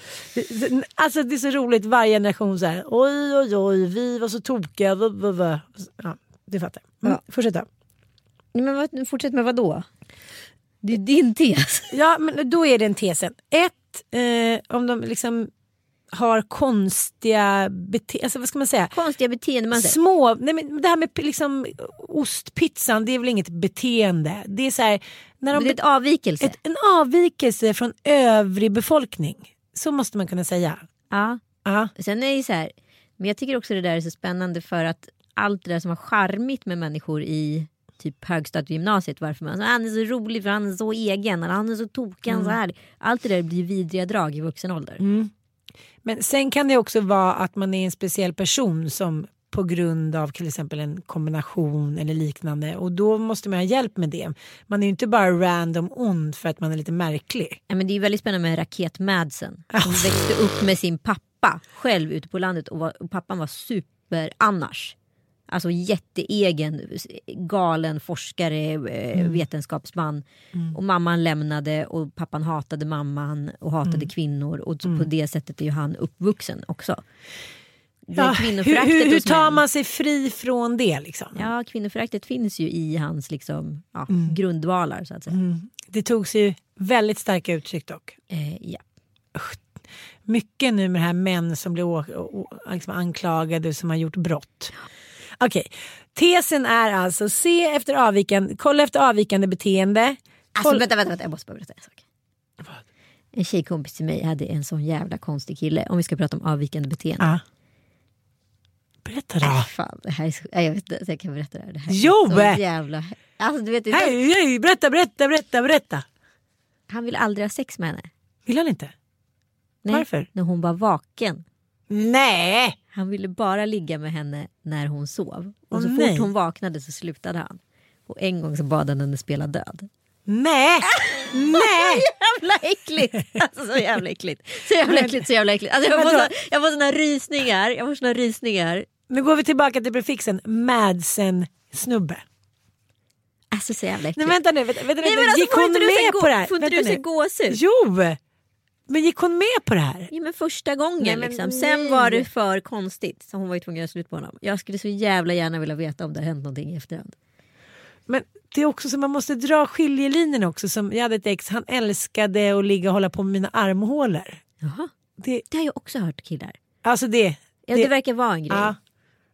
Det- Alltså det är så roligt varje generation så här. Oj, oj, oj, vi var så tokiga. v- v- v." Ja, det fattar. Mm, Ja. Fortsätt då. Nej, men vad, fortsätt med vad då? Det är din tes. <laughs> Ja, men då är den tesen. Ett, eh, om de liksom har konstiga beteenden, alltså vad ska man säga? Konstiga beteendemönster. Små, nej men det här med liksom ostpizzan, det är väl inget beteende. Det är så här, när de, Det är ett avvikelse. ett, en avvikelse från övrig befolkning. Så måste man kunna säga. Ja. Ja, Sen är det så här, men jag tycker också det där är så spännande för att allt det där som var charmigt med människor i typ högstadiegymnasiet varför man så, han är så rolig för han är så egen eller han är så tokig. Så Mm. här. Allt det där blir vidriga drag i vuxen ålder. Men sen kan det också vara att man är en speciell person som på grund av till exempel en kombination eller liknande och då måste man ha hjälp med det. Man är ju inte bara random ond för att man är lite märklig. Ja, men det är väldigt spännande med Raketmadsen. Hon växte upp med sin pappa själv ute på landet och, var, och pappan var super annars. Alltså jätteegen, galen forskare, eh, vetenskapsman. Och mamman lämnade och pappan hatade mamman och hatade kvinnor. Och på det sättet är ju han uppvuxen också. Ja, hur, hur, hur tar man sig fri från det? Liksom? Ja, kvinnoföraktet finns ju i hans liksom, ja, grundvalar så att säga. Det tog sig ju väldigt starka uttryck dock. Eh, ja. Mycket nu med det här män som blir liksom anklagade som har gjort brott. Okej, tesen är alltså se efter avvikande, kolla efter avvikande beteende. Alltså Koll- vänta, vänta, vänta, jag måste bara berätta en sak. En tjejkompis till mig hade en sån jävla konstig kille. Om vi ska prata om avvikande beteende. Ja. Berätta då. Äh, fan, det här är så, nej, jag vet inte, jag kan berätta det här. Det här är Jo! så jävla... Alltså, du vet, inte, Hej, hej, berätta, berätta, berätta, berätta. han ville aldrig ha sex med henne. Vill han inte? Nej, Varför? När hon var vaken. Nej! Han ville bara ligga med henne när hon sov. Och så fort nej. hon vaknade så slutade han. Och en gång så bad han henne spela död. Nej! Nej! <laughs> Jävla äckligt! Alltså så jävla äckligt. Så jävla äckligt, så jävla äckligt. Alltså, jag, får såna, jag får såna rysningar. Jag får såna rysningar. Nu går vi tillbaka till prefixen Madsen snubbe. Alltså så jävla Nej äckligt. vänta nu, vänta, vänta, Nej, men alltså, gick hon med gå- på det här? får inte du se gåshud? Jo! Men gick hon med på det här? Ja, men första gången Nej, men liksom. Sen var det för konstigt. Så hon var ju tvungen att göra slut på honom. Jag skulle så jävla gärna vilja veta om det har hänt någonting i efterhand. Men det är också så man måste dra skiljelinjen också. Som jag hade ett ex, han älskade att ligga och hålla på med mina armhålor. Jaha. Det, Det har jag också hört killar. alltså det. Ja, det, verkar vara en grej. Ja,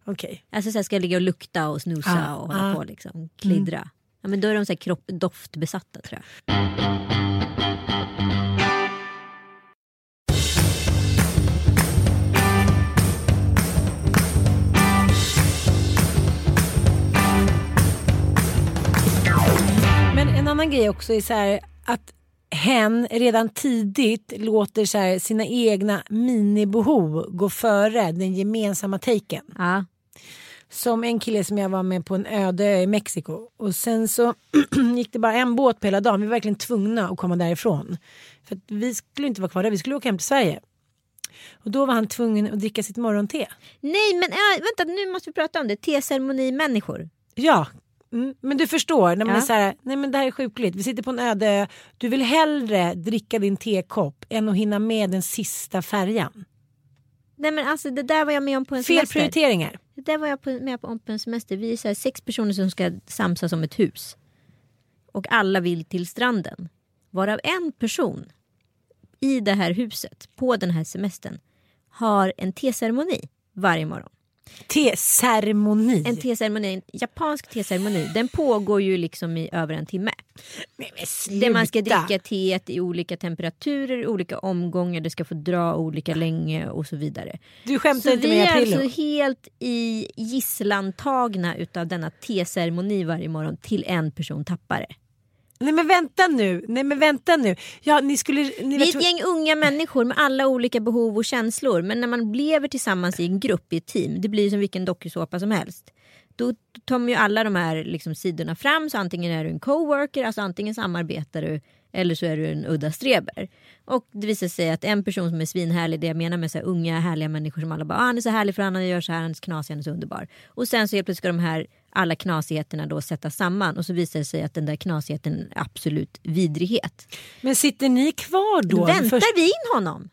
okej. Alltså så här ska jag ligga och lukta och snusa Ah, och hålla ah. på liksom. Klidra. Ja, men då är de så här kropp, doftbesatta tror jag. Annan grej också är så här att hen redan tidigt låter så här sina egna minibehov gå före den gemensamma taken. Ja. Som en kille som jag var med på en öde ö i Mexiko. Och sen så <clears throat> gick det bara en båt på hela dagen. Vi var verkligen tvungna att komma därifrån. För att vi skulle inte vara kvar där, vi skulle åka hem till Sverige. Och då var han tvungen att dricka sitt morgonte. Nej men äh, vänta nu måste vi prata om det. T-ceremonimänniskor. Ja, men du förstår. När man Ja. är så här, nej men det här är sjukligt. Vi sitter på en öde ö. Du vill hellre dricka din tekopp än att hinna med den sista färjan. Nej men alltså det där var jag med om på en Fel semester. prioriteringar. Det där var jag på, med på, på en semester. Vi är så här sex personer som ska samsas om ett hus. Och alla vill till stranden. Varav en person i det här huset på den här semestern har en teceremoni varje morgon. Te-ceremoni. En teceremoni, en japansk teceremoni, den pågår ju liksom i över en timme. Nej, men Där man ska dricka teet i olika temperaturer, olika omgångar, det ska få dra olika länge och så vidare. Du skämtar Så inte vi med är Aprillo. alltså helt i gisslantagna utav denna teceremoni varje morgon till en person tappar det. Nej men vänta nu. Nej men vänta nu. Ja, ni skulle... Ni Vi är ett gäng unga människor med alla olika behov och känslor. Men när man lever tillsammans i en grupp, i ett team, det blir som vilken dokusåpa som helst. Då tar ju alla de här liksom, sidorna fram. Så antingen är du en coworker, alltså antingen samarbetar du eller så är du en udda streber. Och det visar sig att en person som är svinhärlig, det jag menar med så här unga härliga människor som alla bara ah, han är så härlig för han gör så här, han är så knasig, han är så underbar. Och sen så helt plötsligt ska de här alla knasigheterna då sättas samman och så visar det sig att den där knasigheten är absolut vidrighet. Men sitter ni kvar då? Väntar vi in honom?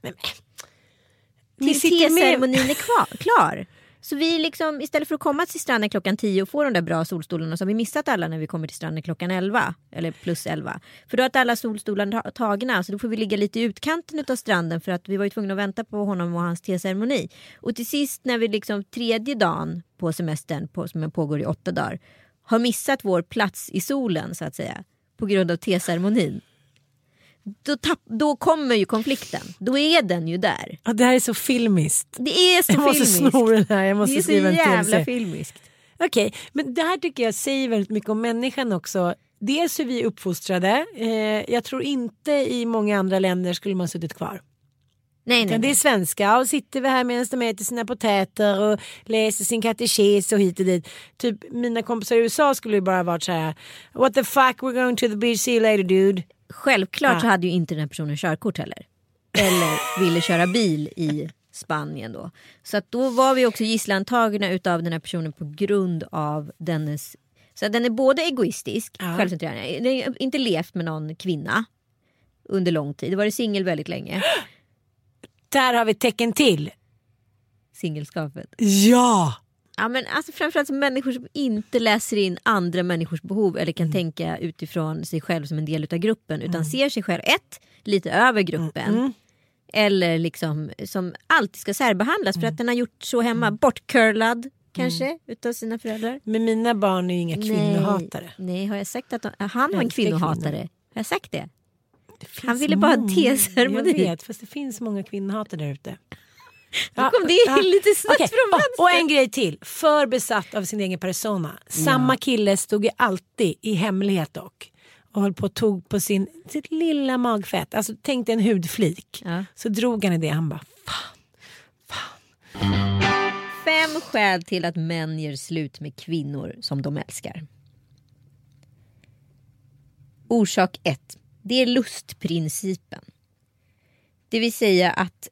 Ni Tills sitter med- teceremonin är kvar, klar. Så vi liksom, istället för att komma till stranden klockan 10 och få de där bra solstolarna så har vi missat alla när vi kommer till stranden klockan 11. Eller plus 11. För då har alla solstolarna tagna så då får vi ligga lite i utkanten av stranden för att vi var ju tvungna att vänta på honom och hans teceremoni. Och till sist när vi liksom tredje dagen på semestern på, som pågår i åtta dagar har missat vår plats i solen så att säga på grund av teceremonin. Då, tapp, då kommer ju konflikten. Då är den ju där. Ja, det här är så filmiskt. Det är så Jag måste filmiskt. sno den här. Jag måste det är så skriva jävla filmiskt. Okej, men det här tycker jag säger väldigt mycket om människan också. Dels hur vi är uppfostrade. Eh, jag tror inte i många andra länder skulle man suttit kvar. Nej, nej, det är svenska och sitter vi här medan de äter sina potäter och läser sin katekes och hit och dit. Typ mina kompisar i USA skulle ju bara varit så här. What the fuck we're going to the beach, see you later dude. Självklart Ja. så hade ju inte den här personen körkort heller. Eller ville köra bil i Spanien då. Så att då var vi också gisslantagna utav den här personen på grund av dennes... Så den är både egoistisk, Ja. självcentrerad, den har inte levt med någon kvinna under lång tid, varit singel väldigt länge. Där har vi tecken till. Singelskapet. Ja! Ja, men alltså framförallt som människor som inte läser in andra människors behov eller kan tänka utifrån sig själv som en del utav gruppen utan ser sig själv ett, lite över gruppen. Eller liksom som alltid ska särbehandlas för att den har gjort så hemma. Bortcurlad kanske utav sina föräldrar. Men mina barn är ju inga kvinnohatare. Nej, nej, har jag sagt att de, han var en kvinnohatare? kvinnor. Har jag sagt det? Det Han ville bara ha en teceremoni. Jag vet, fast det finns många kvinnohatare där ute. Då kom det lite snabbt Okej, från och- vänster. Och en grej till. För besatt av sin egen persona. Samma kille stod ju alltid i hemlighet dock. Och höll på och tog på sin, sitt lilla magfett. Alltså tänk dig en hudflik. Ja. Så drog han i det. Han bara fan. Fem skäl till att män gör slut med kvinnor som de älskar. Orsak 1. Det är lustprincipen. Det vill säga att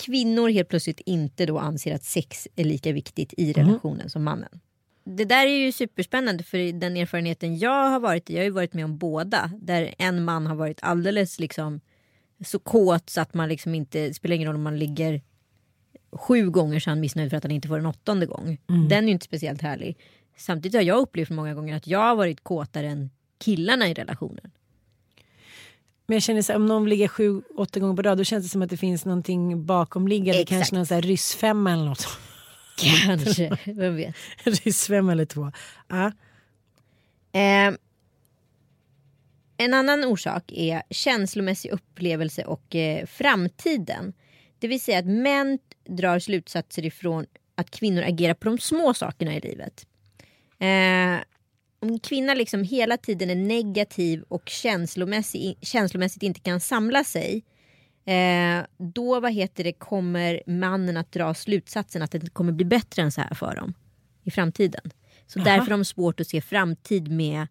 kvinnor helt plötsligt inte då anser att sex är lika viktigt i relationen som mannen. Det där är ju superspännande för den erfarenheten jag har varit i, jag har ju varit med om båda. Där en man har varit alldeles liksom så kåt så att man liksom inte, det spelar ingen roll om man ligger sju gånger så han missnöjd för att han inte får en åttonde gång. Den är ju inte speciellt härlig. Samtidigt har jag upplevt många gånger att jag har varit kåtare än killarna i relationen. Men jag känner så här, om någon ligger sju, åtta gånger på rad då känns det som att det finns någonting bakomliggande. Exakt. Kanske någon så här ryssfemma eller något. Kanske, <laughs> vem vet. ryssfemma eller två. Ja. Eh, en annan orsak är känslomässig upplevelse och eh, framtiden. Det vill säga att män drar slutsatser ifrån att kvinnor agerar på de små sakerna i livet. Eh, om en kvinna liksom hela tiden är negativ och känslomässig, känslomässigt inte kan samla sig eh, då vad heter det, kommer mannen att dra slutsatsen att det kommer bli bättre än så här för dem i framtiden. Så Aha. därför har de svårt att se framtid med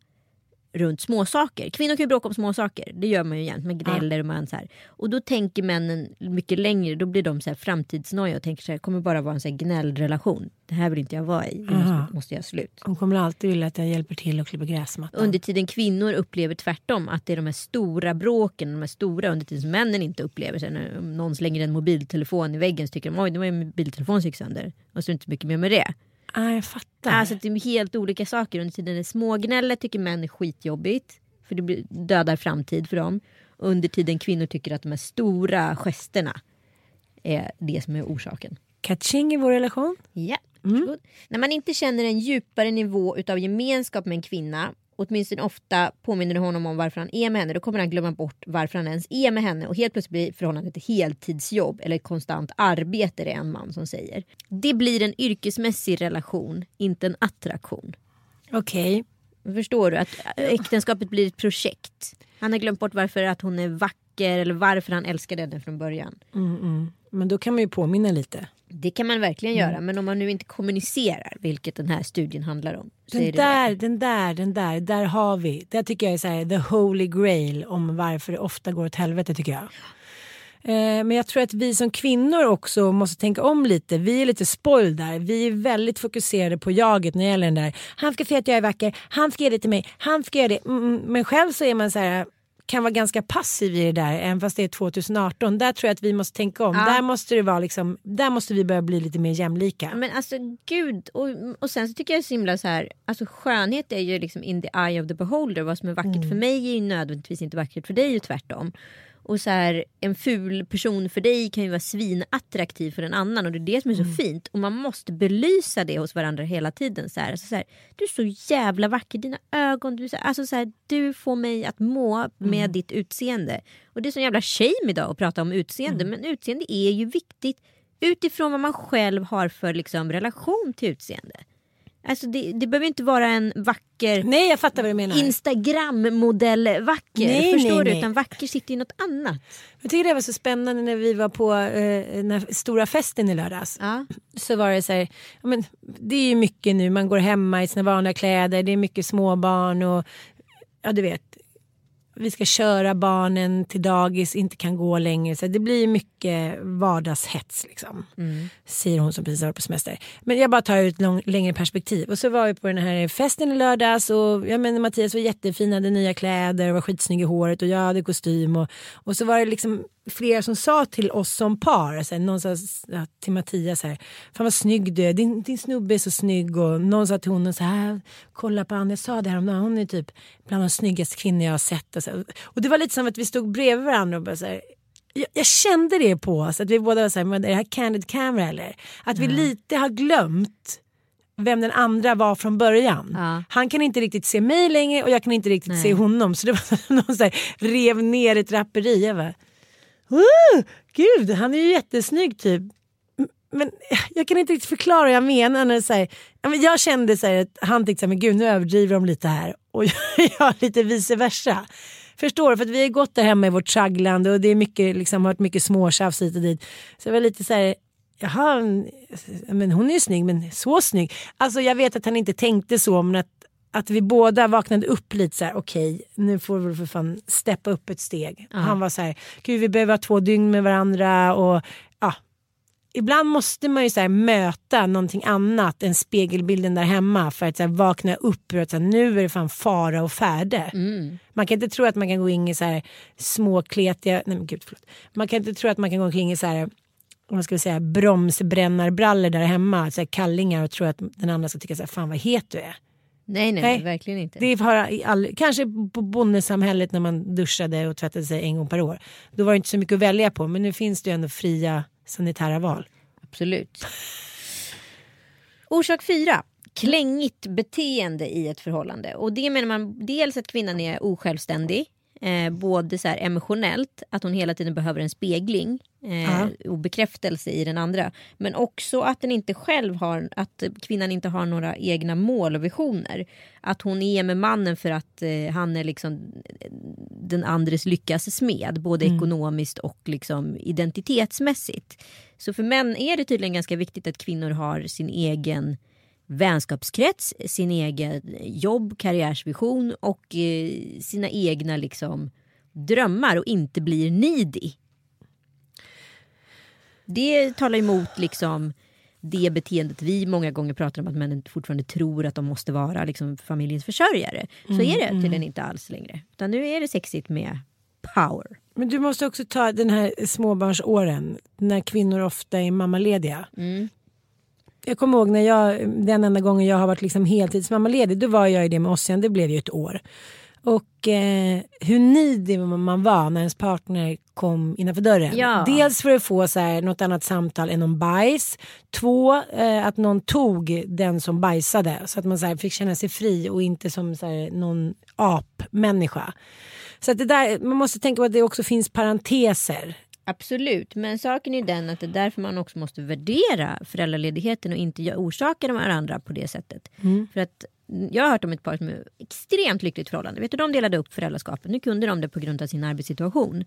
runt småsaker. Kvinnor kan ju bråka om småsaker. Det gör man ju jämt. Man gnäller och man så här. Och då tänker männen mycket längre. Då blir de så här framtidsnoja och tänker så här. Kommer bara vara en så här gnällrelation. Det här vill inte jag vara i. Aha. måste, jag slut. Hon kommer alltid vilja att jag hjälper till och klipper gräsmattan. Under tiden kvinnor upplever tvärtom att det är de här stora bråken, de här stora under tiden som männen inte upplever. Sen om någon slänger en mobiltelefon i väggen så tycker de oj det var en mobiltelefon som gick sönder. Och så är det inte mycket mer med det. Ah, jag fattar. Alltså det är helt olika saker. Under tiden det smågnället tycker män är skitjobbigt. För det blir- dödar framtid för dem. Under tiden kvinnor tycker att de här stora gesterna är det som är orsaken. Catching i vår relation. Ja, varsågod. När man inte känner en djupare nivå utav gemenskap med en kvinna åtminstone ofta påminner honom om varför han är med henne. Då kommer han glömma bort varför han ens är med henne och helt plötsligt blir förhållandet ett heltidsjobb eller ett konstant arbete, det är en man som säger. Det blir en yrkesmässig relation, inte en attraktion. Okej. Förstår du? Att äktenskapet blir ett projekt. Han har glömt bort varför att hon är vacker eller varför han älskade henne från början. Mm, mm. Men då kan man ju påminna lite. Det kan man verkligen göra men om man nu inte kommunicerar, vilket den här studien handlar om. Den där, den där, den där, där har vi. Det tycker jag är så här, the holy grail om varför det ofta går åt helvete tycker jag. Eh, Men jag tror att vi som kvinnor också måste tänka om lite. Vi är lite spoiled där. Vi är väldigt fokuserade på jaget när det gäller den där. Han ska säga att jag är vacker, han ska ge det till mig, han ska göra det. Mm, mm. Men själv så är man så här kan vara ganska passiv i det där även fast det är 2018. Där tror jag att vi måste tänka om. Ja. Där måste det vara liksom, där måste vi börja bli lite mer jämlika. Men alltså gud, och, och sen så tycker jag det är så himla så här, alltså skönhet är ju liksom in the eye of the beholder. Vad som är vackert Mm. för mig är ju nödvändigtvis inte vackert för dig och tvärtom. Och så här, en ful person för dig kan ju vara svinattraktiv för en annan och det är det som är så Mm. fint. Och man måste belysa det hos varandra hela tiden. Så här, alltså så här, du är så jävla vacker, dina ögon, du, så här, alltså så du får mig att må med Mm. ditt utseende. Och det är så jävla shame idag att prata om utseende Mm. men utseende är ju viktigt utifrån vad man själv har för liksom, relation till utseende. Alltså det, det behöver inte vara en vacker Nej jag fattar vad du menar. Instagram-modell vacker. Nej, förstår nej, du? nej. Utan vacker sitter i något annat. Jag tycker det var så spännande när vi var på eh, stora festen i lördags. Ja. så var det så här, ja, men det är ju mycket nu, man går hemma i sina vanliga kläder, det är mycket småbarn och ja du vet, vi ska köra barnen till dagis, inte kan gå längre. Så det blir mycket vardagshets liksom. Säger hon som precis har varit på semester. Men jag bara tar ut lång, längre perspektiv. Och så var vi på den här festen i lördags och jag menar, Mattias var jättefin, hade nya kläder och var skitsnygg i håret och jag hade kostym. Och, och så var det liksom flera som sa till oss som par, så här, någon sa ja, till Mattias så här, fan vad snygg du är, din, din snubbe är så snygg och någon sa till honom så här, kolla på Anna, jag sa det häromdagen, hon är typ bland de snyggaste kvinnor jag har sett. Och, så här. och det var lite som att vi stod bredvid varandra och bara så här, jag, jag kände det på oss, att vi båda var så här, men är det här candid camera eller? Att vi lite har glömt vem den andra var från början. Ja. Han kan inte riktigt se mig längre och jag kan inte riktigt Nej. se honom. Så det var <laughs> någon så här, rev ner ett draperi. Jag bara, Gud, han är ju jättesnygg typ. Men jag kan inte riktigt förklara vad jag menar. När så här, jag kände så här, att han tyckte att men gud nu överdriver de lite här. <laughs> Och jag lite vice versa. Förstår du? För att vi har gått där hemma i vårt tragglande och det är mycket, liksom, har varit mycket småtjafs hit och dit. Så jag var lite så här, jaha, men hon är ju snygg men så snygg. Alltså jag vet att han inte tänkte så men att, att vi båda vaknade upp lite så här, okej nu får vi för fan steppa upp ett steg. Han var så här, gud vi behöver ha två dygn med varandra och ja. Ibland måste man ju så här möta någonting annat än spegelbilden där hemma för att så här vakna upp och att så här, nu är det fan fara och färde. Man kan inte tro att man kan gå in i så här små kletiga, nej men gud förlåt. Man kan inte tro att man kan gå omkring i så här vad ska säga, bromsbrännarbrallor där hemma, så kallingar och tro att den andra ska tycka så här, fan vad het du är. Nej, nej, Nej. verkligen inte. Det har i all, kanske på bondesamhället när man duschade och tvättade sig en gång per år. Då var det inte så mycket att välja på men nu finns det ju ändå fria sanitära val. Absolut. Orsak fyra. Klängigt beteende i ett förhållande. Och det menar man dels att kvinnan är osjälvständig. Eh, både så här emotionellt, att hon hela tiden behöver en spegling eh, och bekräftelse i den andra. Men också att den inte själv har, att kvinnan inte har några egna mål och visioner. Att hon är med mannen för att eh, han är liksom den andres lyckas smed. Både ekonomiskt och liksom identitetsmässigt. Så för män är det tydligen ganska viktigt att kvinnor har sin egen vänskapskrets, sin egen jobb, karriärsvision och eh, sina egna liksom drömmar och inte blir needy. Det talar emot liksom det beteendet vi många gånger pratar om att männen fortfarande tror att de måste vara liksom familjens försörjare. Så är det tydligen inte alls längre. Utan nu är det sexigt med power. Men du måste också ta den här småbarnsåren när kvinnor ofta är mammalediga. Jag kommer ihåg när jag, den enda gången jag har varit liksom heltidsmammaledig, då var jag i det med Ossian, det blev ju ett år. Och eh, hur nidig man var när ens partner kom innanför dörren. Ja. Dels för att få så här, något annat samtal än om bajs. Två, eh, att någon tog den som bajsade. Så att man så här, fick känna sig fri och inte som så här, någon apmänniska. Så att det där, man måste tänka på att det också finns parenteser. Absolut, men saken är den att det är därför man också måste värdera föräldraledigheten och inte orsaka de varandra på det sättet. För att jag har hört om ett par som är extremt lyckligt förhållande. Vet du, de delade upp föräldraskapet. Nu kunde de det på grund av sin arbetssituation.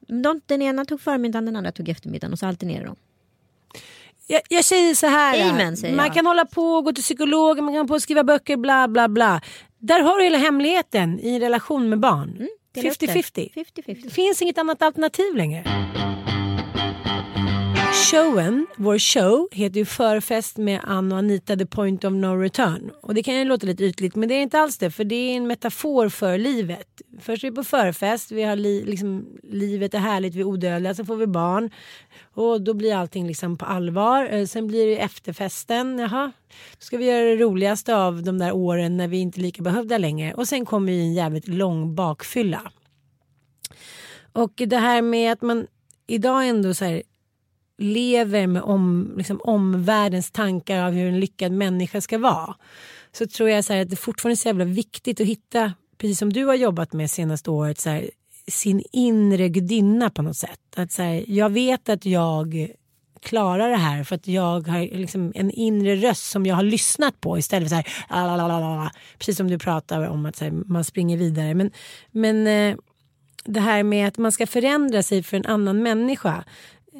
De, den ena tog förmiddagen, den andra tog eftermiddagen och så alternerade de. Jag, jag säger så här. Amen, säger man jag. kan hålla på och gå till psykolog, man kan på och skriva böcker, bla bla bla. Där har du hela hemligheten i relation med barn. Det. 50-50. 50-50. Det finns inget annat alternativ längre. Showen, vår show, heter ju Förfest med Ann och Anita The Point of No Return. Och det kan ju låta lite ytligt men det är inte alls det för det är en metafor för livet. Först är vi på förfest, vi har li, liksom, livet är härligt, vi är odödliga, sen får vi barn. Och då blir allting liksom på allvar. Eh, sen blir det efterfesten, jaha. Då ska vi göra det roligaste av de där åren när vi inte är lika behövda längre. Och sen kommer ju en jävligt lång bakfylla. Och det här med att man idag ändå så här lever med om, liksom omvärldens tankar av hur en lyckad människa ska vara. Så tror jag så här att det fortfarande är så jävla viktigt att hitta, precis som du har jobbat med senaste året, så här, sin inre gudinna på något sätt. Att så här, jag vet att jag klarar det här för att jag har liksom en inre röst som jag har lyssnat på istället för så här, "Lalalala", precis som du pratar om att så här, man springer vidare. Men, men eh, det här med att man ska förändra sig för en annan människa.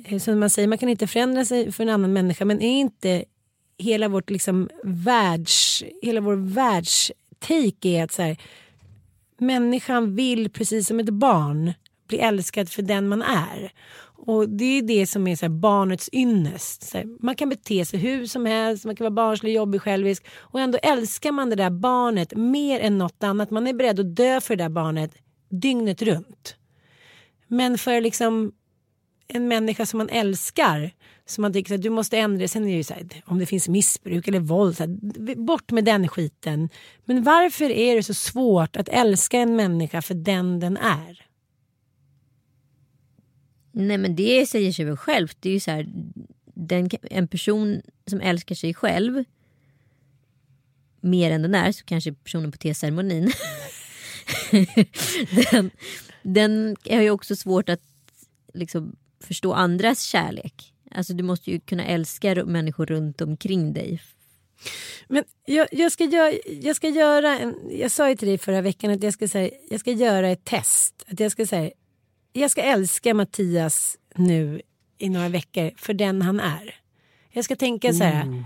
Eh, som man säger, man kan inte förändra sig för en annan människa men är inte hela vårt liksom världs, hela vår världstake är att så här, människan vill precis som ett barn bli älskad för den man är. Och det är det som är så här barnets ynnest. Så här, man kan bete sig hur som helst, man kan vara barnslig, jobbig, självisk och ändå älskar man det där barnet mer än något annat. Man är beredd att dö för det där barnet dygnet runt. Men för liksom en människa som man älskar som man tycker att du måste ändra sen är det ju så här, om det finns missbruk eller våld, så här, bort med den skiten. Men varför är det så svårt att älska en människa för den den är? Nej men det säger sig väl självt. Det är ju så här, den, en person som älskar sig själv mer än den är, så kanske personen på teceremonin. <laughs> den, den har ju också svårt att liksom, förstå andras kärlek. Alltså du måste ju kunna älska människor runt omkring dig. Men jag, jag, ska göra, jag ska göra en, jag sa ju till dig förra veckan att jag ska, säga, jag ska göra ett test. Att jag ska säga, jag ska älska Mattias nu i några veckor för den han är. Jag ska tänka så här.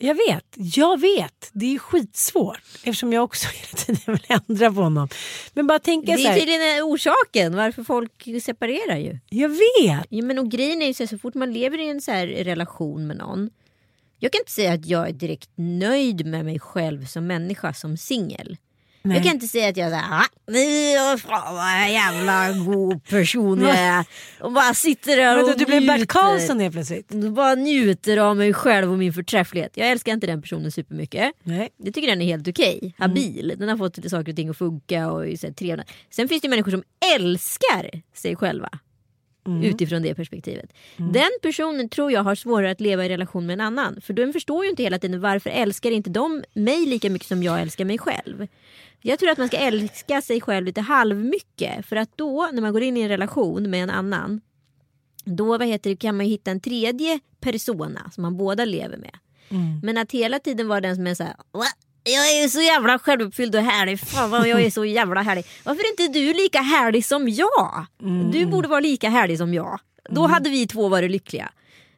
Jag vet, jag vet. Det är skitsvårt eftersom jag också <laughs> hela tiden vill ändra på honom. Men bara tänka Det är tydligen orsaken varför folk separerar ju. Jag vet. Ja, men och grejen är ju så, här, så fort man lever i en så här relation med någon. Jag kan inte säga att jag är direkt nöjd med mig själv som människa som singel. Jag kan inte säga att jag är såhär, "Ah, nej, fan vad jävla god person jag är. <laughs> Och bara sitter där och då, du blev Bert njuter. Karlsson helt plötsligt. Och bara njuter av mig själv och min förträfflighet. Jag älskar inte den personen supermycket. Nej. Jag tycker den är helt okej, habil. Den har fått saker och ting att funka och är trevlig. Sen finns det människor som älskar sig själva. Utifrån det perspektivet. Den personen tror jag har svårare att leva i relation med en annan. För den förstår ju inte hela tiden varför älskar inte de mig lika mycket som jag älskar mig själv. Jag tror att man ska älska sig själv lite halvmycket. För att då när man går in i en relation med en annan. Då vad heter det, kan man hitta en tredje persona som man båda lever med. Men att hela tiden vara den som är så här. "Va? Jag är så jävla självuppfylld och härlig. Fan vad jag är så jävla härlig. Varför är inte du lika härlig som jag? Du borde vara lika härlig som jag. Då hade vi två varit lyckliga.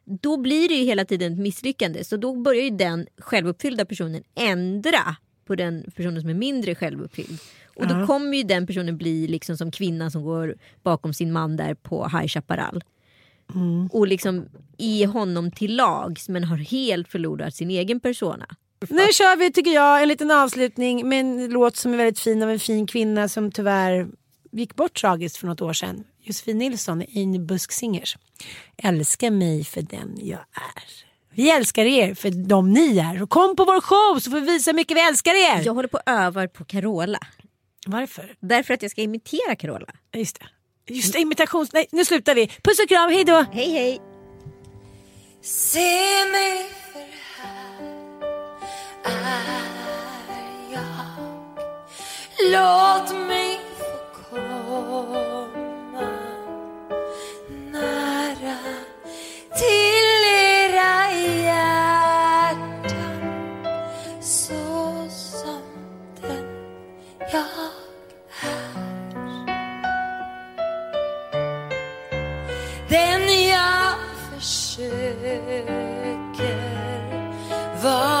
Då blir det ju hela tiden ett misslyckande. Så då börjar ju den självuppfyllda personen ändra på den personen som är mindre självuppfylld. Och då kommer ju den personen bli liksom som kvinnan som går bakom sin man där på High Chaparral. Och liksom i honom till lags men har helt förlorat sin egen persona. Nu kör vi, tycker jag, en liten avslutning med en låt som är väldigt fin av en fin kvinna som tyvärr gick bort tragiskt för något år sedan. Josefin Nilsson, Ein Busk Singers. Älska mig för den jag är. Vi älskar er för de ni är. Och kom på vår show så får vi visa hur mycket vi älskar er. Jag håller på att öva på Carola. Varför? Därför att jag ska imitera Carola. Just det. Just det, imitations... Nej, nu slutar vi. Puss och kram, hej då! Hej hej! Se mig är jag Låt mig få komma nära till era hjärtan så som den jag den jag försöker vara.